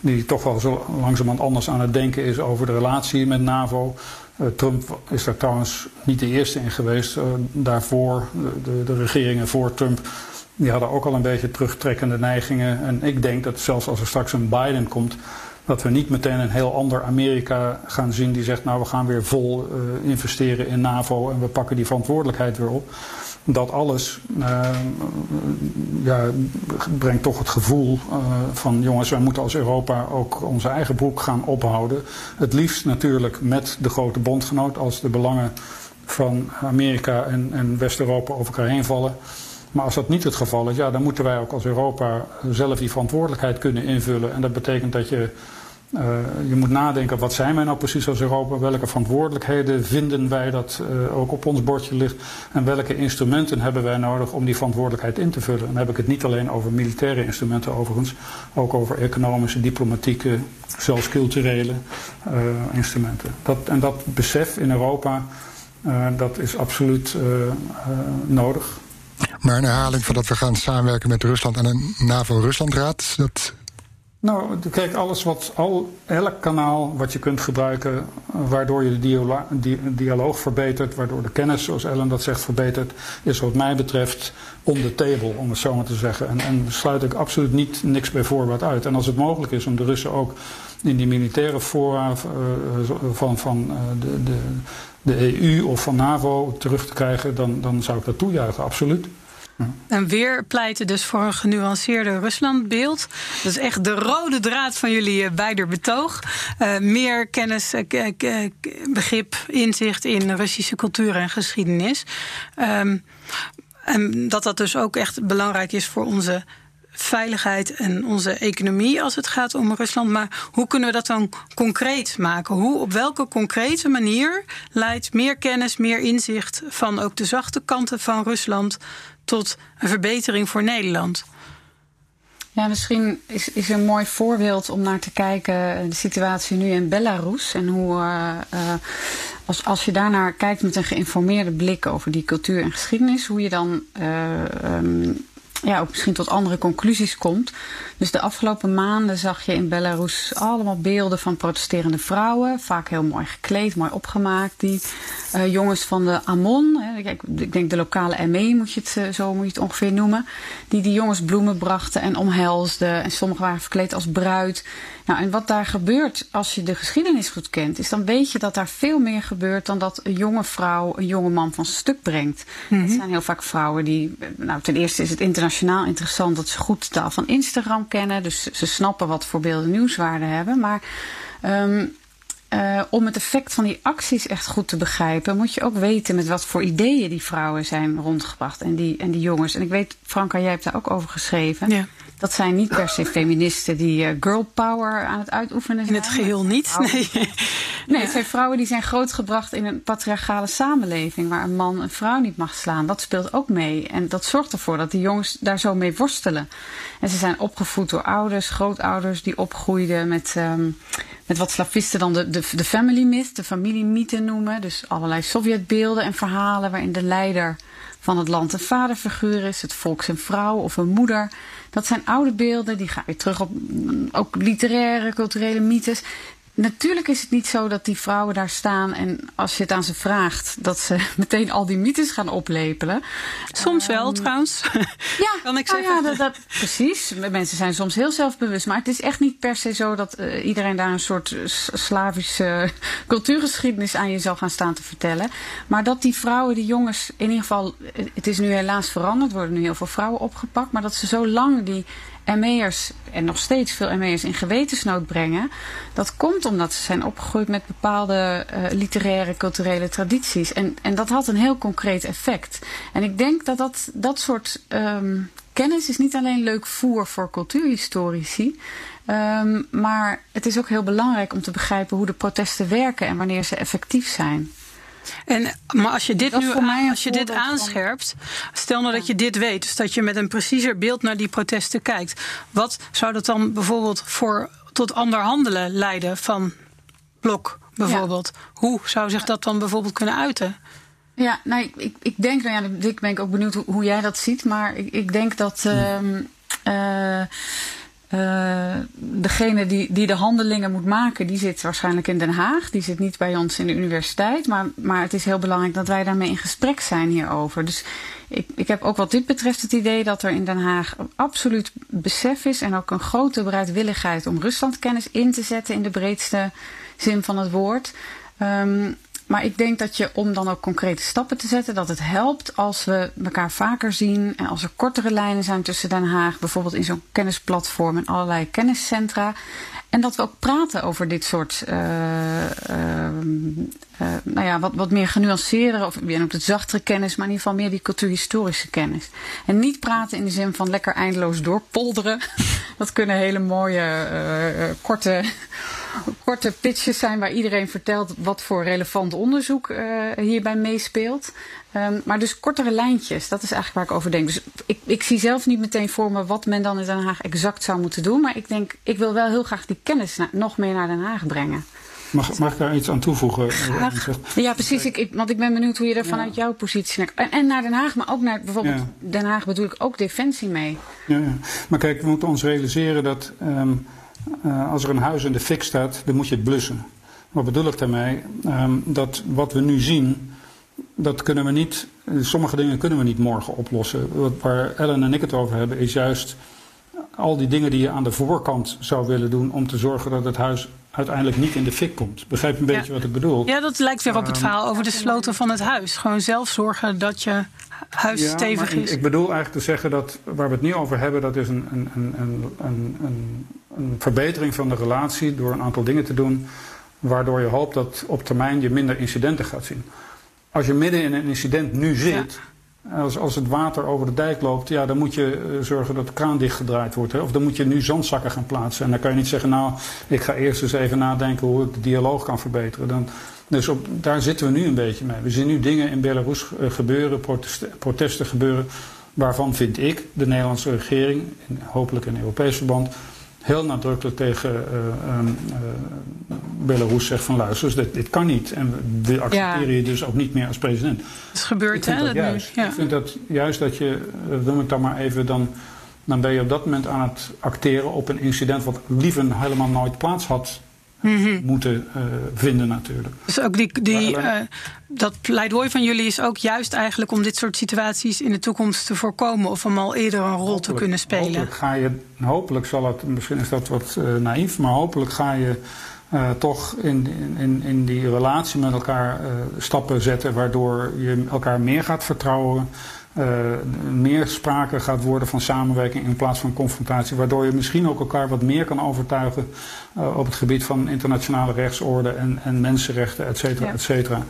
die toch wel zo langzamerhand anders aan het denken is over de relatie met NAVO. Uh, Trump is daar trouwens niet de eerste in geweest. Uh, daarvoor, de, de, de, regeringen voor Trump die hadden ook al een beetje terugtrekkende neigingen. En ik denk dat zelfs als er straks een Biden komt, dat we niet meteen een heel ander Amerika gaan zien die zegt, nou we gaan weer vol uh, investeren in NAVO en we pakken die verantwoordelijkheid weer op. Dat alles uh, ja, brengt toch het gevoel uh, van jongens, wij moeten als Europa ook onze eigen broek gaan ophouden. Het liefst natuurlijk met de grote bondgenoot als de belangen van Amerika en, en West-Europa over elkaar heen vallen. Maar als dat niet het geval is, ja, dan moeten wij ook als Europa zelf die verantwoordelijkheid kunnen invullen. En dat betekent dat je, je moet nadenken, wat zijn wij nou precies als Europa? Welke verantwoordelijkheden vinden wij dat uh, ook op ons bordje ligt? En welke instrumenten hebben wij nodig om die verantwoordelijkheid in te vullen? En dan heb ik het niet alleen over militaire instrumenten overigens, ook over economische, diplomatieke, zelfs culturele uh, instrumenten. Dat, en dat besef in Europa, dat is absoluut nodig. Maar een herhaling van dat we gaan samenwerken met Rusland en een NAVO-Ruslandraad, dat nou, kijk, alles wat, al, elk kanaal wat je kunt gebruiken, waardoor je de dialoog verbetert, waardoor de kennis, zoals Ellen dat zegt, verbetert, is wat mij betreft on the table, om het zo maar te zeggen. En, en sluit ik absoluut niet niks bij voorbaat uit. En als het mogelijk is om de Russen ook in die militaire fora uh, van, van uh, de, de, de EU of van NAVO terug te krijgen, dan, dan zou ik dat toejuichen, absoluut. En weer pleiten dus voor een genuanceerder Ruslandbeeld. Dat is echt de rode draad van jullie eh, beide betoog. Uh, meer kennis, uh, begrip, inzicht in Russische cultuur en geschiedenis. Um, en dat dat dus ook echt belangrijk is voor onze veiligheid en onze economie als het gaat om Rusland. Maar hoe kunnen we dat dan concreet maken? Hoe, op welke concrete manier leidt meer kennis, meer inzicht van ook de zachte kanten van Rusland tot een verbetering voor Nederland? Ja, misschien is, is een mooi voorbeeld om naar te kijken de situatie nu in Belarus. En hoe, uh, uh, als, als je daarnaar kijkt met een geïnformeerde blik over die cultuur en geschiedenis, hoe je dan uh, um, ja, ook misschien tot andere conclusies komt. Dus de afgelopen maanden zag je in Belarus allemaal beelden van protesterende vrouwen. Vaak heel mooi gekleed, mooi opgemaakt. Die uh, jongens van de Amon, hè, ik denk de lokale ME moet je het, uh, zo moet je het ongeveer noemen. Die die jongens bloemen brachten en omhelsden. En sommigen waren verkleed als bruid. Nou, en wat daar gebeurt als je de geschiedenis goed kent, is dan weet je dat daar veel meer gebeurt dan dat een jonge vrouw een jonge man van stuk brengt. Mm Het zijn heel vaak vrouwen die, nou ten eerste is het internationaal interessant dat ze goed de taal van Instagram kennen, dus ze snappen wat voorbeelden nieuwswaarde hebben, maar um, uh, om het effect van die acties echt goed te begrijpen, moet je ook weten met wat voor ideeën die vrouwen zijn rondgebracht en die, en die jongens. En ik weet, Franka, jij hebt daar ook over geschreven. Ja. Dat zijn niet per se feministen die uh, girl power aan het uitoefenen zijn. In het geheel niet, nee. Nee, het zijn vrouwen die zijn grootgebracht in een patriarchale samenleving... waar een man een vrouw niet mag slaan. Dat speelt ook mee. En dat zorgt ervoor dat die jongens daar zo mee worstelen. En ze zijn opgevoed door ouders, grootouders... die opgroeiden met, um, met wat slavisten dan de, de, de family myth, de familiemythe noemen. Dus allerlei Sovjetbeelden en verhalen waarin de leider van het land een vaderfiguur is, het volk zijn vrouw of een moeder. Dat zijn oude beelden, die gaan weer terug op ook literaire, culturele mythes. Natuurlijk is het niet zo dat die vrouwen daar staan en als je het aan ze vraagt, dat ze meteen al die mythes gaan oplepelen. Soms wel Um, trouwens. Ja, kan ik nou zeggen. ja, dat, dat, precies. Mensen zijn soms heel zelfbewust, maar het is echt niet per se zo dat uh, iedereen daar een soort uh, Slavische cultuurgeschiedenis aan je zal gaan staan te vertellen. Maar dat die vrouwen, die jongens, in ieder geval, het is nu helaas veranderd, worden nu heel veel vrouwen opgepakt, maar dat ze zo lang die ME'ers en nog steeds veel ME'ers in gewetensnood brengen. Dat komt omdat ze zijn opgegroeid met bepaalde uh, literaire, culturele tradities. En, en dat had een heel concreet effect. En ik denk dat dat, dat soort um, kennis is niet alleen leuk voer voor cultuurhistorici. Um, maar het is ook heel belangrijk om te begrijpen hoe de protesten werken en wanneer ze effectief zijn. En, maar als je dit Dat nu als je dit aanscherpt, stel nou dat je dit weet, dus dat je met een preciezer beeld naar die protesten kijkt. Wat zou dat dan bijvoorbeeld voor tot ander handelen leiden van Blok bijvoorbeeld? Hoe zou zich dat dan bijvoorbeeld kunnen uiten? Ja, nou, ik, ik, ik denk, nou ja, Dick ben ik ook benieuwd hoe, hoe jij dat ziet. Maar ik, ik denk dat ehm eh, eh, degene die, die de handelingen moet maken, die zit waarschijnlijk in Den Haag. Die zit niet bij ons in de universiteit. Maar, maar het is heel belangrijk dat wij daarmee in gesprek zijn hierover. Dus ik, ik heb ook wat dit betreft het idee dat er in Den Haag absoluut besef is en ook een grote bereidwilligheid om Ruslandkennis in te zetten in de breedste zin van het woord. Um, maar ik denk dat je, om dan ook concrete stappen te zetten, dat het helpt als we elkaar vaker zien en als er kortere lijnen zijn tussen Den Haag, bijvoorbeeld in zo'n kennisplatform en allerlei kenniscentra. En dat we ook praten over dit soort, uh, uh, uh, nou ja, wat, wat meer genuanceerdere, of je noemt het zachtere kennis, maar in ieder geval meer die cultuurhistorische kennis. En niet praten in de zin van lekker eindeloos doorpolderen. dat kunnen hele mooie, korte korte pitches zijn waar iedereen vertelt wat voor relevant onderzoek uh, hierbij meespeelt. Um, maar dus kortere lijntjes, dat is eigenlijk waar ik over denk. Dus ik, ik zie zelf niet meteen voor me wat men dan in Den Haag exact zou moeten doen. Maar ik denk, ik wil wel heel graag die kennis na, nog meer naar Den Haag brengen. Mag, mag ik daar iets aan toevoegen? Graag. Ja, precies. Ik, ik, want ik ben benieuwd hoe je er vanuit ja. jouw positie naar... En, en naar Den Haag, maar ook naar bijvoorbeeld ja. Den Haag bedoel ik ook Defensie mee. Ja, ja. Maar kijk, we moeten ons realiseren dat... Um, uh, als er een huis in de fik staat, dan moet je het blussen. Wat bedoel ik daarmee? Um, dat wat we nu zien, dat kunnen we niet, sommige dingen kunnen we niet morgen oplossen. Wat, waar Ellen en ik het over hebben, is juist al die dingen die je aan de voorkant zou willen doen om te zorgen dat het huis uiteindelijk niet in de fik komt. Begrijp een beetje ja. wat ik bedoel? Ja, dat lijkt weer op het verhaal over de sloten van het huis. Gewoon zelf zorgen dat je huis ja, stevig maar is. Ik bedoel eigenlijk te zeggen dat waar we het nu over hebben, dat is een, een, een, een, een, verbetering van de relatie door een aantal dingen te doen, waardoor je hoopt dat op termijn je minder incidenten gaat zien. Als je midden in een incident nu zit, ja. als, als het water over de dijk loopt, ja, dan moet je uh, zorgen dat de kraan dichtgedraaid wordt. Hè? Of dan moet je nu zandzakken gaan plaatsen. En dan kan je niet zeggen, nou, ik ga eerst eens even nadenken hoe ik de dialoog kan verbeteren. Dan, dus op, daar zitten we nu een beetje mee. We zien nu dingen in Belarus uh, gebeuren, protesten, protesten gebeuren, waarvan vind ik, de Nederlandse regering, in, hopelijk in Europees verband, heel nadrukkelijk tegen um, Belarus zegt van luister, dus dit, dit, kan niet. En we accepteren ja. je dus ook niet meer als president. Het is gebeurd, hè? Dat juist. Ja. Ik vind dat juist dat je, noem ik dan maar even, dan, dan ben je op dat moment aan het acteren op een incident wat liever helemaal nooit plaats had mm -hmm. moeten uh, vinden natuurlijk. Dus ook die, die, uh, dat pleidooi van jullie is ook juist eigenlijk om dit soort situaties in de toekomst te voorkomen of om al eerder een rol hopelijk, te kunnen spelen. Hopelijk, ga je, hopelijk zal het, misschien is dat wat uh, naïef, maar hopelijk ga je toch in, in, in die relatie met elkaar stappen zetten waardoor je elkaar meer gaat vertrouwen. Uh, meer sprake gaat worden van samenwerking in plaats van confrontatie. Waardoor je misschien ook elkaar wat meer kan overtuigen uh, op het gebied van internationale rechtsorde en, en mensenrechten, et cetera, et cetera.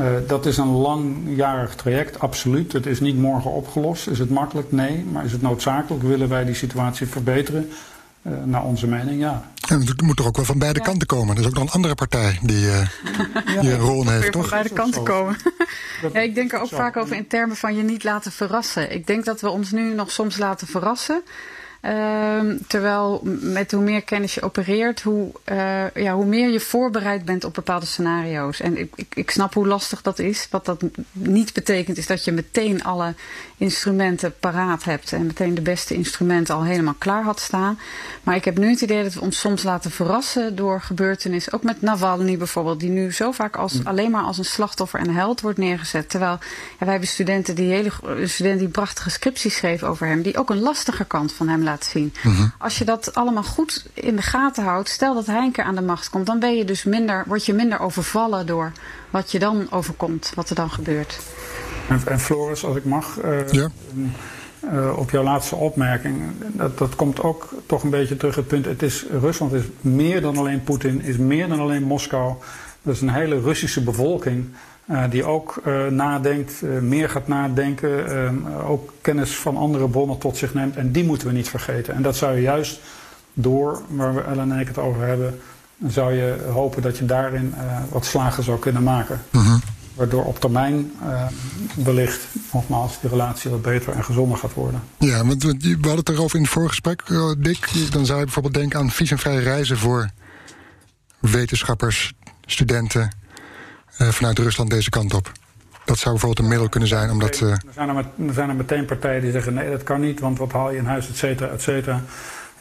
Uh, dat is een langjarig traject, absoluut. Het is niet morgen opgelost. Is het makkelijk? Nee. Maar is het noodzakelijk? Willen wij die situatie verbeteren? Uh, naar onze mening, ja. En het moet er ook wel van beide ja. kanten komen. Er is ook nog een andere partij die, uh, ja, die een rol heeft, toch? Van beide kanten komen. ja, ik denk er ook vaak over in termen van je niet laten verrassen. Ik denk dat we ons nu nog soms laten verrassen. Uh, terwijl met hoe meer kennis je opereert, hoe, uh, ja, hoe meer je voorbereid bent op bepaalde scenario's. En ik, ik, ik snap hoe lastig dat is. Wat dat niet betekent is dat je meteen alle instrumenten paraat hebt en meteen de beste instrumenten al helemaal klaar had staan. Maar ik heb nu het idee dat we ons soms laten verrassen door gebeurtenissen. Ook met Navalny bijvoorbeeld, die nu zo vaak als, mm. alleen maar als een slachtoffer en held wordt neergezet. Terwijl ja, wij hebben studenten die, hele, studenten die prachtige scripties schreven over hem, die ook een lastiger kant van hem laten zien. -hmm. Als je dat allemaal goed in de gaten houdt, stel dat hij een keer aan de macht komt, dan ben je dus minder, word je minder overvallen door wat je dan overkomt, wat er dan gebeurt. En, en Floris, als ik mag, ja. uh, op jouw laatste opmerking, dat, dat komt ook toch een beetje terug het punt. Het is, Rusland is meer dan alleen Poetin, is meer dan alleen Moskou. Dat is een hele Russische bevolking. Uh, die ook uh, nadenkt, uh, meer gaat nadenken, ook kennis van andere bronnen tot zich neemt. En die moeten we niet vergeten. En dat zou je juist door, waar we Ellen en ik het over hebben, zou je hopen dat je daarin wat slagen zou kunnen maken. Mm -hmm. Waardoor op termijn wellicht, nogmaals, die relatie wat beter en gezonder gaat worden. Ja, want we hadden het erover in het voorgesprek, Dick. Dan zou je bijvoorbeeld denken aan visumvrije reizen voor wetenschappers, studenten uh, vanuit Rusland deze kant op. Dat zou bijvoorbeeld een middel kunnen zijn. Omdat, uh... er, zijn er, met, er zijn er meteen partijen die zeggen: nee, dat kan niet, want wat haal je in huis, et cetera, et cetera.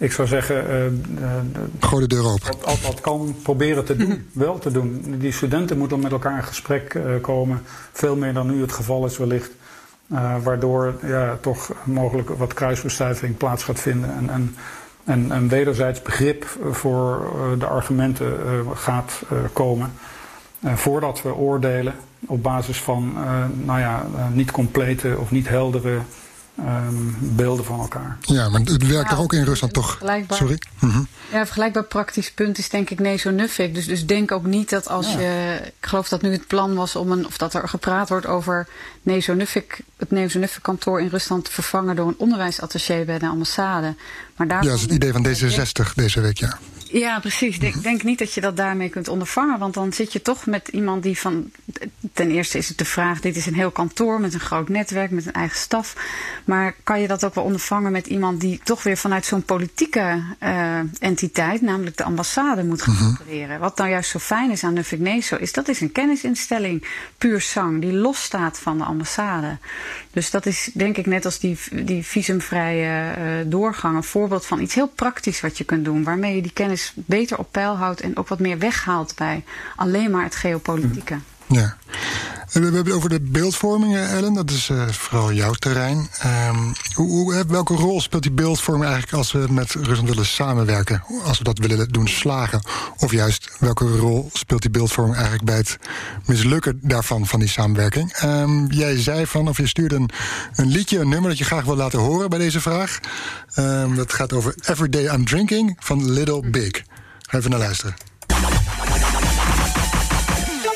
Ik zou zeggen. Uh, Gooi de deur open. Wat, wat, kan proberen te doen, wel te doen. Die studenten moeten met elkaar in gesprek komen. Veel meer dan nu het geval is, wellicht. waardoor ja, toch mogelijk wat kruisbestuiving plaats gaat vinden. En, en, en een wederzijds begrip voor de argumenten gaat komen. Voordat we oordelen op basis van nou ja, niet complete of niet heldere um, beelden van elkaar. Ja, maar het werkt ja, er ook in Rusland toch? Sorry? Mm -hmm. Ja, een vergelijkbaar praktisch punt is denk ik Nezo-Nuffic. Dus, dus denk ook niet dat als ja. je... Ik geloof dat nu het plan was om een... Of dat er gepraat wordt over Nezo-Nuffic, het Nezo-Nuffic kantoor in Rusland te vervangen door een onderwijsattaché bij de ambassade. Maar daar ja, dat is het idee van D66 deze week, ja. Ja, precies. Ik denk, denk niet dat je dat daarmee kunt ondervangen. Want dan zit je toch met iemand die van. Ten eerste is het de vraag: dit is een heel kantoor met een groot netwerk, met een eigen staf. Maar kan je dat ook wel ondervangen met iemand die toch weer vanuit zo'n politieke uh, entiteit, namelijk de ambassade, moet gaan opereren? Mm -hmm. Wat nou juist zo fijn is aan Nuffic Neso, is dat is een kennisinstelling, puur zang, die losstaat van de ambassade. Dus dat is denk ik net als die, die visumvrije uh, doorgang een voorbeeld van iets heel praktisch wat je kunt doen, waarmee je die kennis beter op peil houdt en ook wat meer weghaalt bij alleen maar het geopolitieke. Ja. We hebben het over de beeldvorming, Ellen. Dat is uh, vooral jouw terrein. Um, hoe, hoe, welke rol speelt die beeldvorming eigenlijk als we met Rusland willen samenwerken? Als we dat willen doen slagen? Of juist, welke rol speelt die beeldvorming eigenlijk bij het mislukken daarvan, van die samenwerking? Um, jij zei van, of je stuurde een, een, liedje, een nummer dat je graag wil laten horen bij deze vraag. Um, dat gaat over Everyday I'm Drinking van Little Big. Ga even naar luisteren.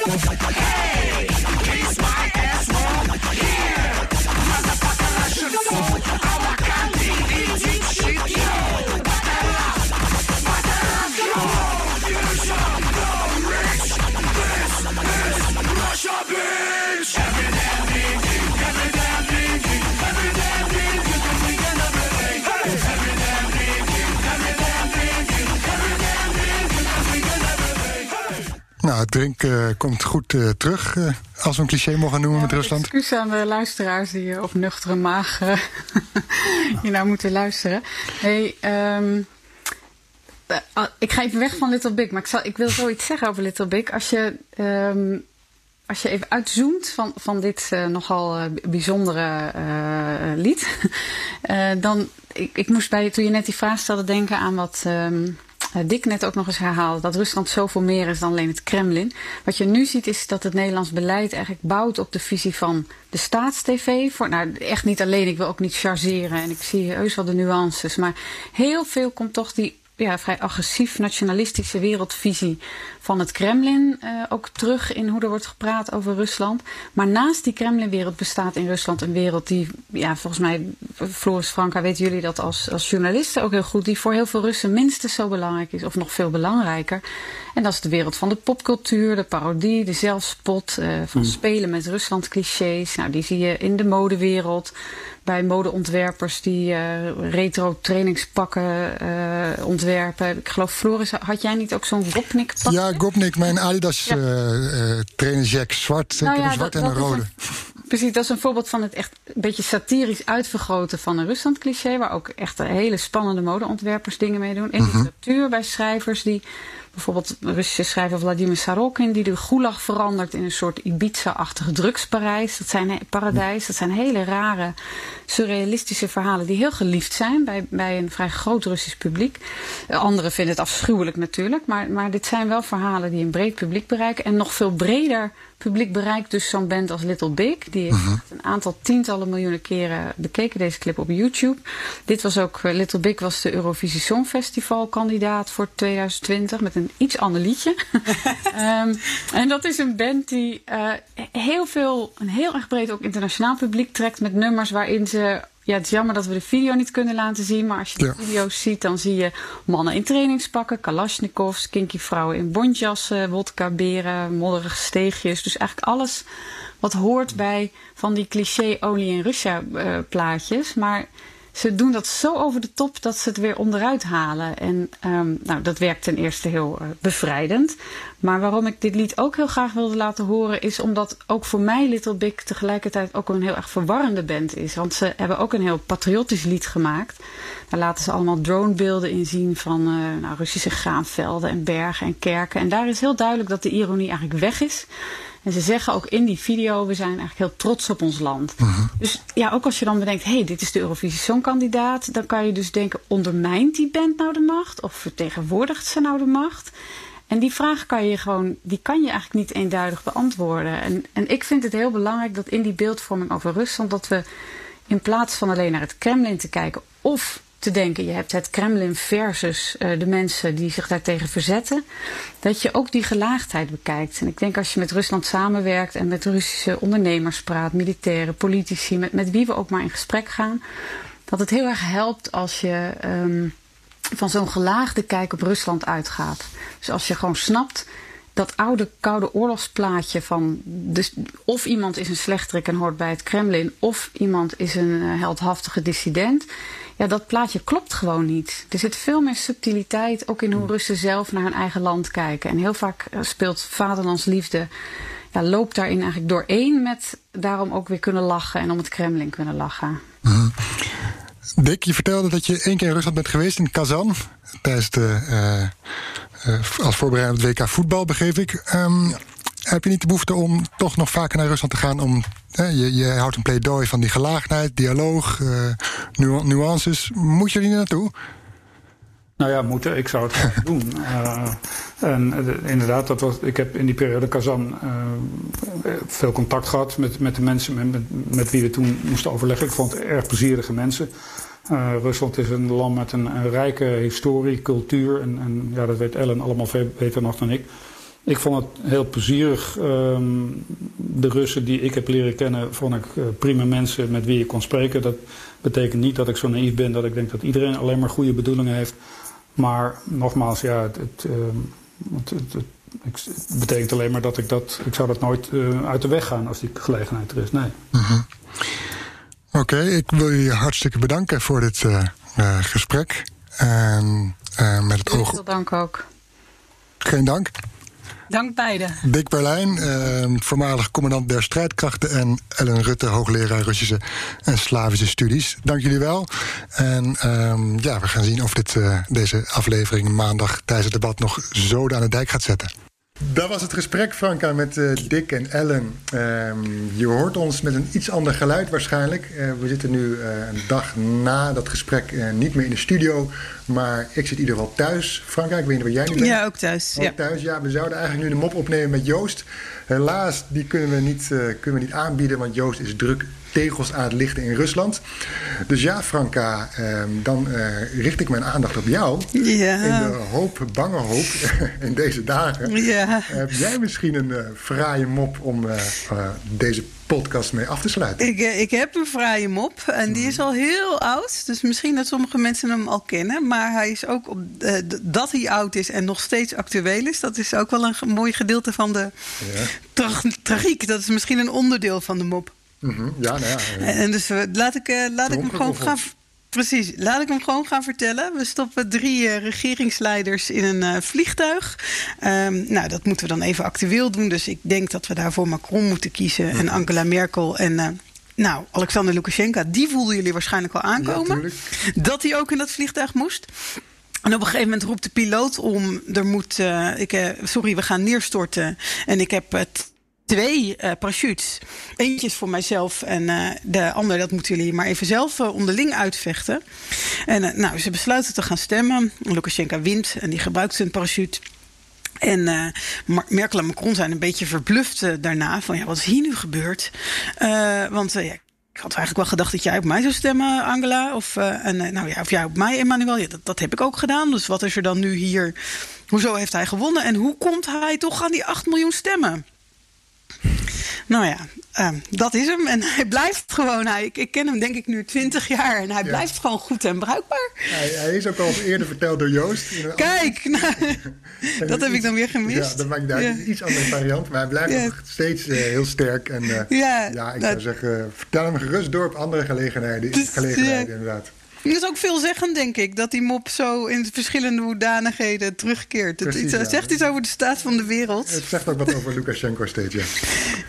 Hey! Nou, het drinken uh, komt goed uh, terug, uh, als we een cliché mogen noemen ja, met Rusland. Excuus aan de luisteraars die op nuchtere maag hier naar moeten luisteren. Hey, um, ik ga even weg van Little Big, maar ik, zal, ik wil zoiets zeggen over Little Big. Als je, um, als je even uitzoomt van, van dit nogal bijzondere lied, dan ik, ik moest bij je, toen je net die vraag stelde, denken aan wat. Um, Dick net ook nog eens herhaalde, dat Rusland zoveel meer is dan alleen het Kremlin. Wat je nu ziet is dat het Nederlands beleid eigenlijk bouwt op de visie van de staatstv. Voor, nou, echt niet alleen, ik wil ook niet chargeren en ik zie heus wel de nuances. Maar heel veel komt toch die ja, vrij agressief nationalistische wereldvisie van het Kremlin uh, ook terug in hoe er wordt gepraat over Rusland. Maar naast die Kremlinwereld bestaat in Rusland een wereld die, ja, volgens mij, Floris Franka, weten jullie dat als, als journalisten ook heel goed, die voor heel veel Russen minstens zo belangrijk is, of nog veel belangrijker. En dat is de wereld van de popcultuur, de parodie, de zelfspot, uh, van mm. spelen met Rusland clichés. Nou, die zie je in de modewereld bij modeontwerpers die uh, retro trainingspakken uh, ontwerpen. Ik geloof, Floris, had jij niet ook zo'n Gopnik pak? Ja, Gopnik, mijn Adidas ja. uh, trainingsjack, zwart, nou een zwart dat, en een rode. Een, precies, dat is een voorbeeld van het echt een beetje satirisch uitvergroten van een Rusland cliché, waar ook echt hele spannende modeontwerpers dingen mee doen. In mhm. literatuur bij schrijvers die bijvoorbeeld Russische schrijver Vladimir Sarokin, die de Gulag verandert in een soort Ibiza-achtig drugsparadijs. Dat zijn, paradijs. Dat zijn hele rare, surrealistische verhalen die heel geliefd zijn bij, bij een vrij groot Russisch publiek. Anderen vinden het afschuwelijk natuurlijk, maar, maar dit zijn wel verhalen die een breed publiek bereiken en nog veel breder publiek bereikt dus zo'n band als Little Big. Die heeft uh -huh. een aantal tientallen miljoenen keren bekeken, deze clip op YouTube. Dit was ook, uh, Little Big was de Eurovisie Songfestival kandidaat voor 2020 met een iets ander liedje. um, en dat is een band die uh, heel veel, een heel erg breed ook internationaal publiek trekt met nummers waarin ze ja, het is jammer dat we de video niet kunnen laten zien. Maar als je de ja. video's ziet, dan zie je mannen in trainingspakken, kalasjnikovs, kinky vrouwen in bontjassen, wodka, beren, modderige steegjes. Dus eigenlijk alles wat hoort bij van die cliché olie in Russia uh, plaatjes. Maar ze doen dat zo over de top dat ze het weer onderuit halen. En um, nou, dat werkt ten eerste heel uh, bevrijdend. Maar waarom ik dit lied ook heel graag wilde laten horen, is omdat ook voor mij Little Big tegelijkertijd ook een heel erg verwarrende band is. Want ze hebben ook een heel patriotisch lied gemaakt. Daar laten ze allemaal dronebeelden in zien van uh, nou, Russische graanvelden en bergen en kerken. En daar is heel duidelijk dat de ironie eigenlijk weg is. En ze zeggen ook in die video, we zijn eigenlijk heel trots op ons land. Uh -huh. Dus ja, ook als je dan bedenkt, hé, hey, dit is de Eurovisie Songkandidaat. Dan kan je dus denken, ondermijnt die band nou de macht? Of vertegenwoordigt ze nou de macht? En die vraag kan je gewoon, die kan je eigenlijk niet eenduidig beantwoorden. En, en ik vind het heel belangrijk dat in die beeldvorming over Rusland, dat we in plaats van alleen naar het Kremlin te kijken of te denken, je hebt het Kremlin versus uh, de mensen die zich daartegen verzetten, dat je ook die gelaagdheid bekijkt. En ik denk als je met Rusland samenwerkt en met Russische ondernemers praat, militairen, politici, met, met wie we ook maar in gesprek gaan, dat het heel erg helpt als je um, van zo'n gelaagde kijk op Rusland uitgaat. Dus als je gewoon snapt dat oude koude oorlogsplaatje van of iemand is een slechterik en hoort bij het Kremlin, of iemand is een uh, heldhaftige dissident. Ja, dat plaatje klopt gewoon niet. Er zit veel meer subtiliteit ook in hoe Russen zelf naar hun eigen land kijken. En heel vaak uh, speelt vaderlandsliefde, ja, loopt daarin eigenlijk doorheen met daarom ook weer kunnen lachen en om het Kremlin kunnen lachen. Uh -huh. Dick, je vertelde dat je één keer in Rusland bent geweest in Kazan. Tijdens de, uh, uh, als voorbereiding op het WK voetbal, begreep ik. Um, ja. Heb je niet de behoefte om toch nog vaker naar Rusland te gaan? Om, je, je, houdt een pleidooi van die gelaagdheid, dialoog, nu nuances. Moet je er niet naartoe? Nou ja, moeten. Ik zou het graag doen. Uh, en uh, inderdaad, dat was, ik heb in die periode Kazan veel contact gehad met, met de mensen met, met, wie we toen moesten overleggen. Ik vond het erg plezierige mensen. Rusland is een land met een, een rijke historie, cultuur. En, en, ja, dat weet Ellen allemaal veel beter nog dan ik. Ik vond het heel plezierig. Um, de Russen die ik heb leren kennen, vond ik prima mensen met wie je kon spreken. Dat betekent niet dat ik zo naïef ben dat ik denk dat iedereen alleen maar goede bedoelingen heeft. Maar nogmaals, ja, het, het, het, het, betekent alleen maar dat ik dat. Ik zou dat nooit uh, uit de weg gaan als die gelegenheid er is. Nee. -huh. Oké, okay, ik wil je hartstikke bedanken voor dit uh, uh, gesprek. En met het oog. Veel dank ook. Geen dank. Dank beiden. Dick Berlijn, eh, voormalig commandant der strijdkrachten... en Ellen Rutte, hoogleraar Russische en Slavische studies. Dank jullie wel. En uh, ja, we gaan zien of dit, uh, deze aflevering maandag tijdens het debat... nog zoden aan de dijk gaat zetten. Dat was het gesprek, Franka, met uh, Dick en Ellen. Ehm, je hoort ons met een iets ander geluid waarschijnlijk. Uh, we zitten nu uh, een dag na dat gesprek niet meer in de studio. Maar ik zit in ieder geval thuis. Franka, ik weet niet waar jij nu bent. Ja, ook thuis. Ook ja. thuis, ja. We zouden eigenlijk nu de mop opnemen met Joost. Helaas, die kunnen we niet, kunnen we niet aanbieden, want Joost is druk tegels aan het lichten in Rusland. Dus ja, Franka, ehm, dan uh, richt ik mijn aandacht op jou. Ja. In de hoop, bange hoop, in deze dagen. Ja. Heb jij misschien een uh, fraaie mop om uh, deze podcast mee af te sluiten? Ik, ik heb een fraaie mop en die is al heel oud. Dus misschien dat sommige mensen hem al kennen. Maar hij is ook op, dat hij oud is en nog steeds actueel is. Dat is ook wel een mooi gedeelte van de ja. tra tragiek. Dat is misschien een onderdeel van de mop. Mm -hmm. Ja, nou ja. En dus laat ik, uh, laat ik hem gewoon gaan. Precies, laat ik hem gewoon gaan vertellen. We stoppen drie uh, regeringsleiders in een uh, vliegtuig. Um, nou, dat moeten we dan even actueel doen. Dus ik denk dat we daarvoor Macron moeten kiezen en Angela Merkel en. nou, Alexander Lukashenko, die voelden jullie waarschijnlijk al aankomen. Ja, dat hij ook in dat vliegtuig moest. En op een gegeven moment roept de piloot om: er moet, ik, sorry, we gaan neerstorten. En ik heb het twee uh, parachutes. Eentje voor mijzelf en uh, de andere, dat moeten jullie maar even zelf uh, onderling uitvechten. En nou, ze besluiten te gaan stemmen. Lukashenko wint en die gebruikt zijn parachute. En Merkel en Macron zijn een beetje verbluft daarna. Van ja, wat is hier nu gebeurd? want ja, ik had eigenlijk wel gedacht dat jij op mij zou stemmen, Angela. Of, en, nou ja, of jij op mij, Emmanuel. Ja, dat, dat heb ik ook gedaan. Dus wat is er dan nu hier? Hoezo heeft hij gewonnen? En hoe komt hij toch aan die 8 miljoen stemmen? Nou ja, uh, dat is hem. En hij blijft gewoon. Hij, ik, ken hem denk ik nu 20 jaar. En hij ja. blijft gewoon goed en bruikbaar. Hij, hij, is ook al eerder verteld door Joost. Kijk, nou, dat heb iets, ik dan weer gemist. Ja, dat maakt daar ja. iets andere variant. Maar hij blijft ja. nog steeds uh, heel sterk. En uh, ja, ik zou zeggen, vertel hem gerust door op andere gelegenheden. Dus, gelegenheden inderdaad. Dat is ook veelzeggend, denk ik, dat die mop zo in verschillende hoedanigheden terugkeert. Het, Precies, het ja. zegt iets over de staat van de wereld. Het zegt ook wat over Lukashenko steeds, ja.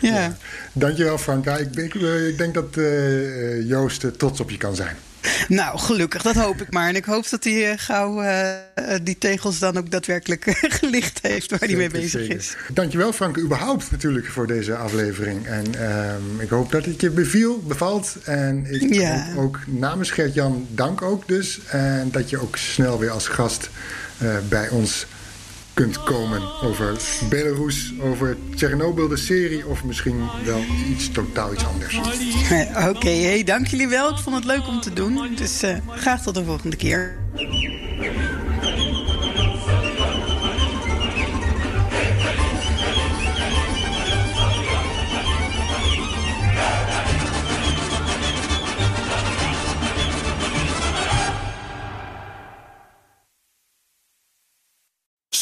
ja. ja. Dankjewel, Franka. Ik, ik, ik denk dat uh, Joost uh, trots op je kan zijn. Nou, gelukkig, dat hoop ik maar. En ik hoop dat hij uh, gauw uh, die tegels dan ook daadwerkelijk gelicht heeft waar hij mee bezig zeker. is. Dankjewel, Frank, überhaupt natuurlijk voor deze aflevering. En um, ik hoop dat het je beviel, bevalt. En ik ja. hoop ook namens Gert-Jan dank ook dus. En dat je ook snel weer als gast bij ons kunt komen over Belarus, over Tsjernobyl, de serie, of misschien wel iets totaal iets anders. Oké, hey, dank jullie wel. Ik vond het leuk om te doen. Dus uh, graag tot de volgende keer.